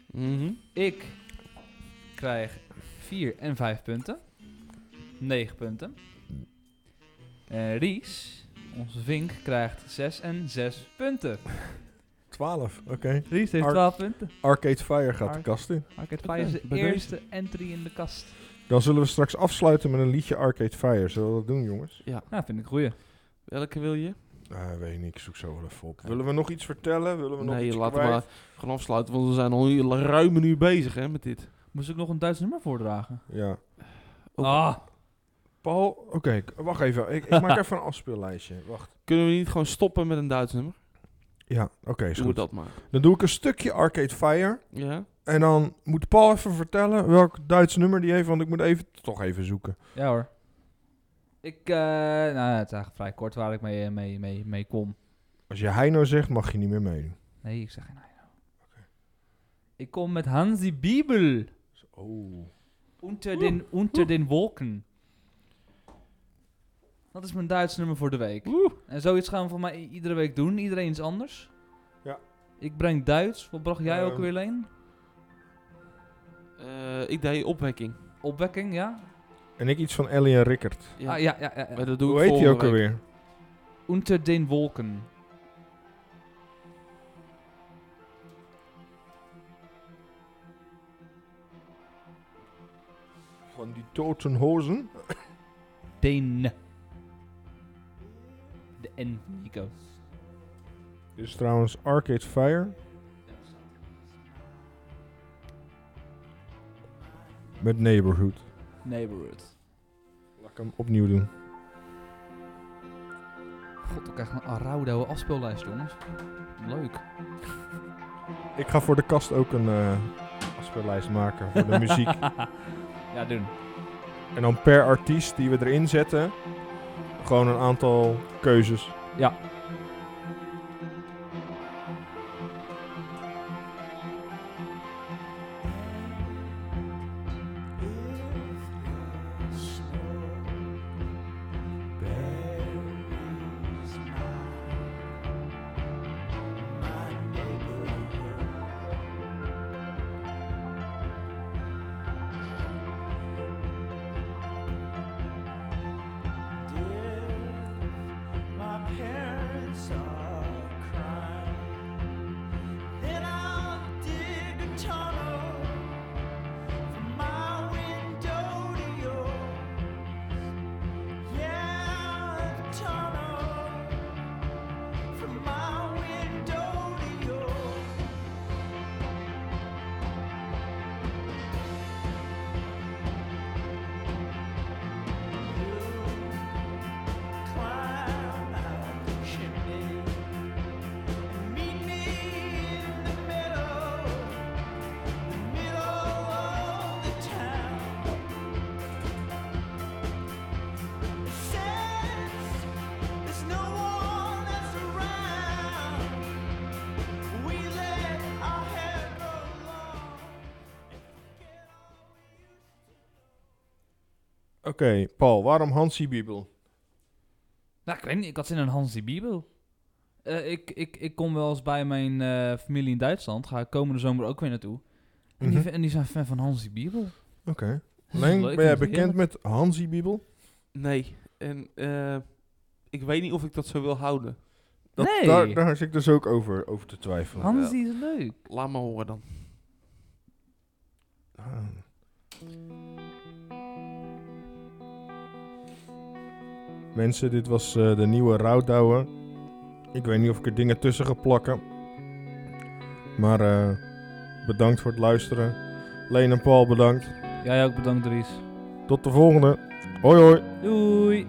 Mhm. Ik krijg 4 en 5 punten. 9 punten. En Ries, onze vink, krijgt 6 en 6 punten. 12. Oké. Ries heeft Ar- 12 punten. Arcade Fire gaat de kast in. Arcade Fire is de bij deze. eerste entry in de kast. Dan zullen we straks afsluiten met een liedje Arcade Fire. Zullen we dat doen, jongens? Ja. Ja, vind ik een goeie. Welke wil je? Uh, weet ik niet, ik zoek zo wel even op. Willen we nog iets vertellen? Willen we nog Nee, iets laten we maar gaan afsluiten, want we zijn al een ruim een uur bezig hè, met dit. Moest ik nog een Duits nummer voordragen? Ja. Ah, Paul, oké, wacht even. Ik, ik maak (laughs) even een afspeellijstje. Wacht. Kunnen we niet gewoon stoppen met een Duits nummer? Ja, oké, we goed. dat maar. Dan doe ik een stukje Arcade Fire. Ja? En dan moet Paul even vertellen welk Duits nummer die heeft, want ik moet even, toch even zoeken. ja hoor. Ik, eh, nou, het is eigenlijk vrij kort waar ik mee, mee, mee, mee kom. Als je hij nou zegt, mag je niet meer meedoen. Nee, ik zeg geen hij nou. Ik kom met Hansi Bibel. Oh. Unter den, unter den Wolken. Dat is mijn Duits nummer voor de week. Oeh. En zoiets gaan we voor mij i- iedere week doen. Iedereen is anders. Ja. Ik breng Duits. Wat bracht jij ook Ehm. weer, Leen? Eh, ik deed opwekking. Opwekking, ja? En ik iets van Ellie en Rickert. Ja. Ah, ja, ja, ja, ja. Maar dat doe Hoe ik heet die ook week. alweer? Unter den Wolken. Van die Toten Hozen. Den. De N, Nico. Dit is trouwens Arcade Fire. Met Neighborhood. Neighborhood. Laat ik hem opnieuw doen. God, ik krijg een Araudo afspeellijst, jongens. Leuk. Ik ga voor de kast ook een eh afspeellijst maken voor de muziek. (laughs) ja, doen. En dan per artiest die we erin zetten, gewoon een aantal keuzes. Ja. Oké, Paul, waarom Hansie Bibel? Nou, ik weet niet, ik had zin in een Hansi Bibel. Eh, ik, ik, ik kom wel eens bij mijn eh, familie in Duitsland. Ga ik komende zomer ook weer naartoe. En, die, Mhm. en die zijn fan van Hansi Bibel. Oké. Ben jij bekend heerlijk. met Hansie Bibel? Nee, en eh, ik weet niet of ik dat zo wil houden. Dat, Nee. Daar, daar zit ik dus ook over, over te twijfelen. Hansi is leuk. Laat maar horen dan. Ah. Mensen, dit was eh, de nieuwe Rouwdouwer. Ik weet niet of ik er dingen tussen ga plakken. Maar eh, bedankt voor het luisteren. Leen en Paul bedankt. Jij ook bedankt, Dries. Tot de volgende. Hoi hoi. Doei.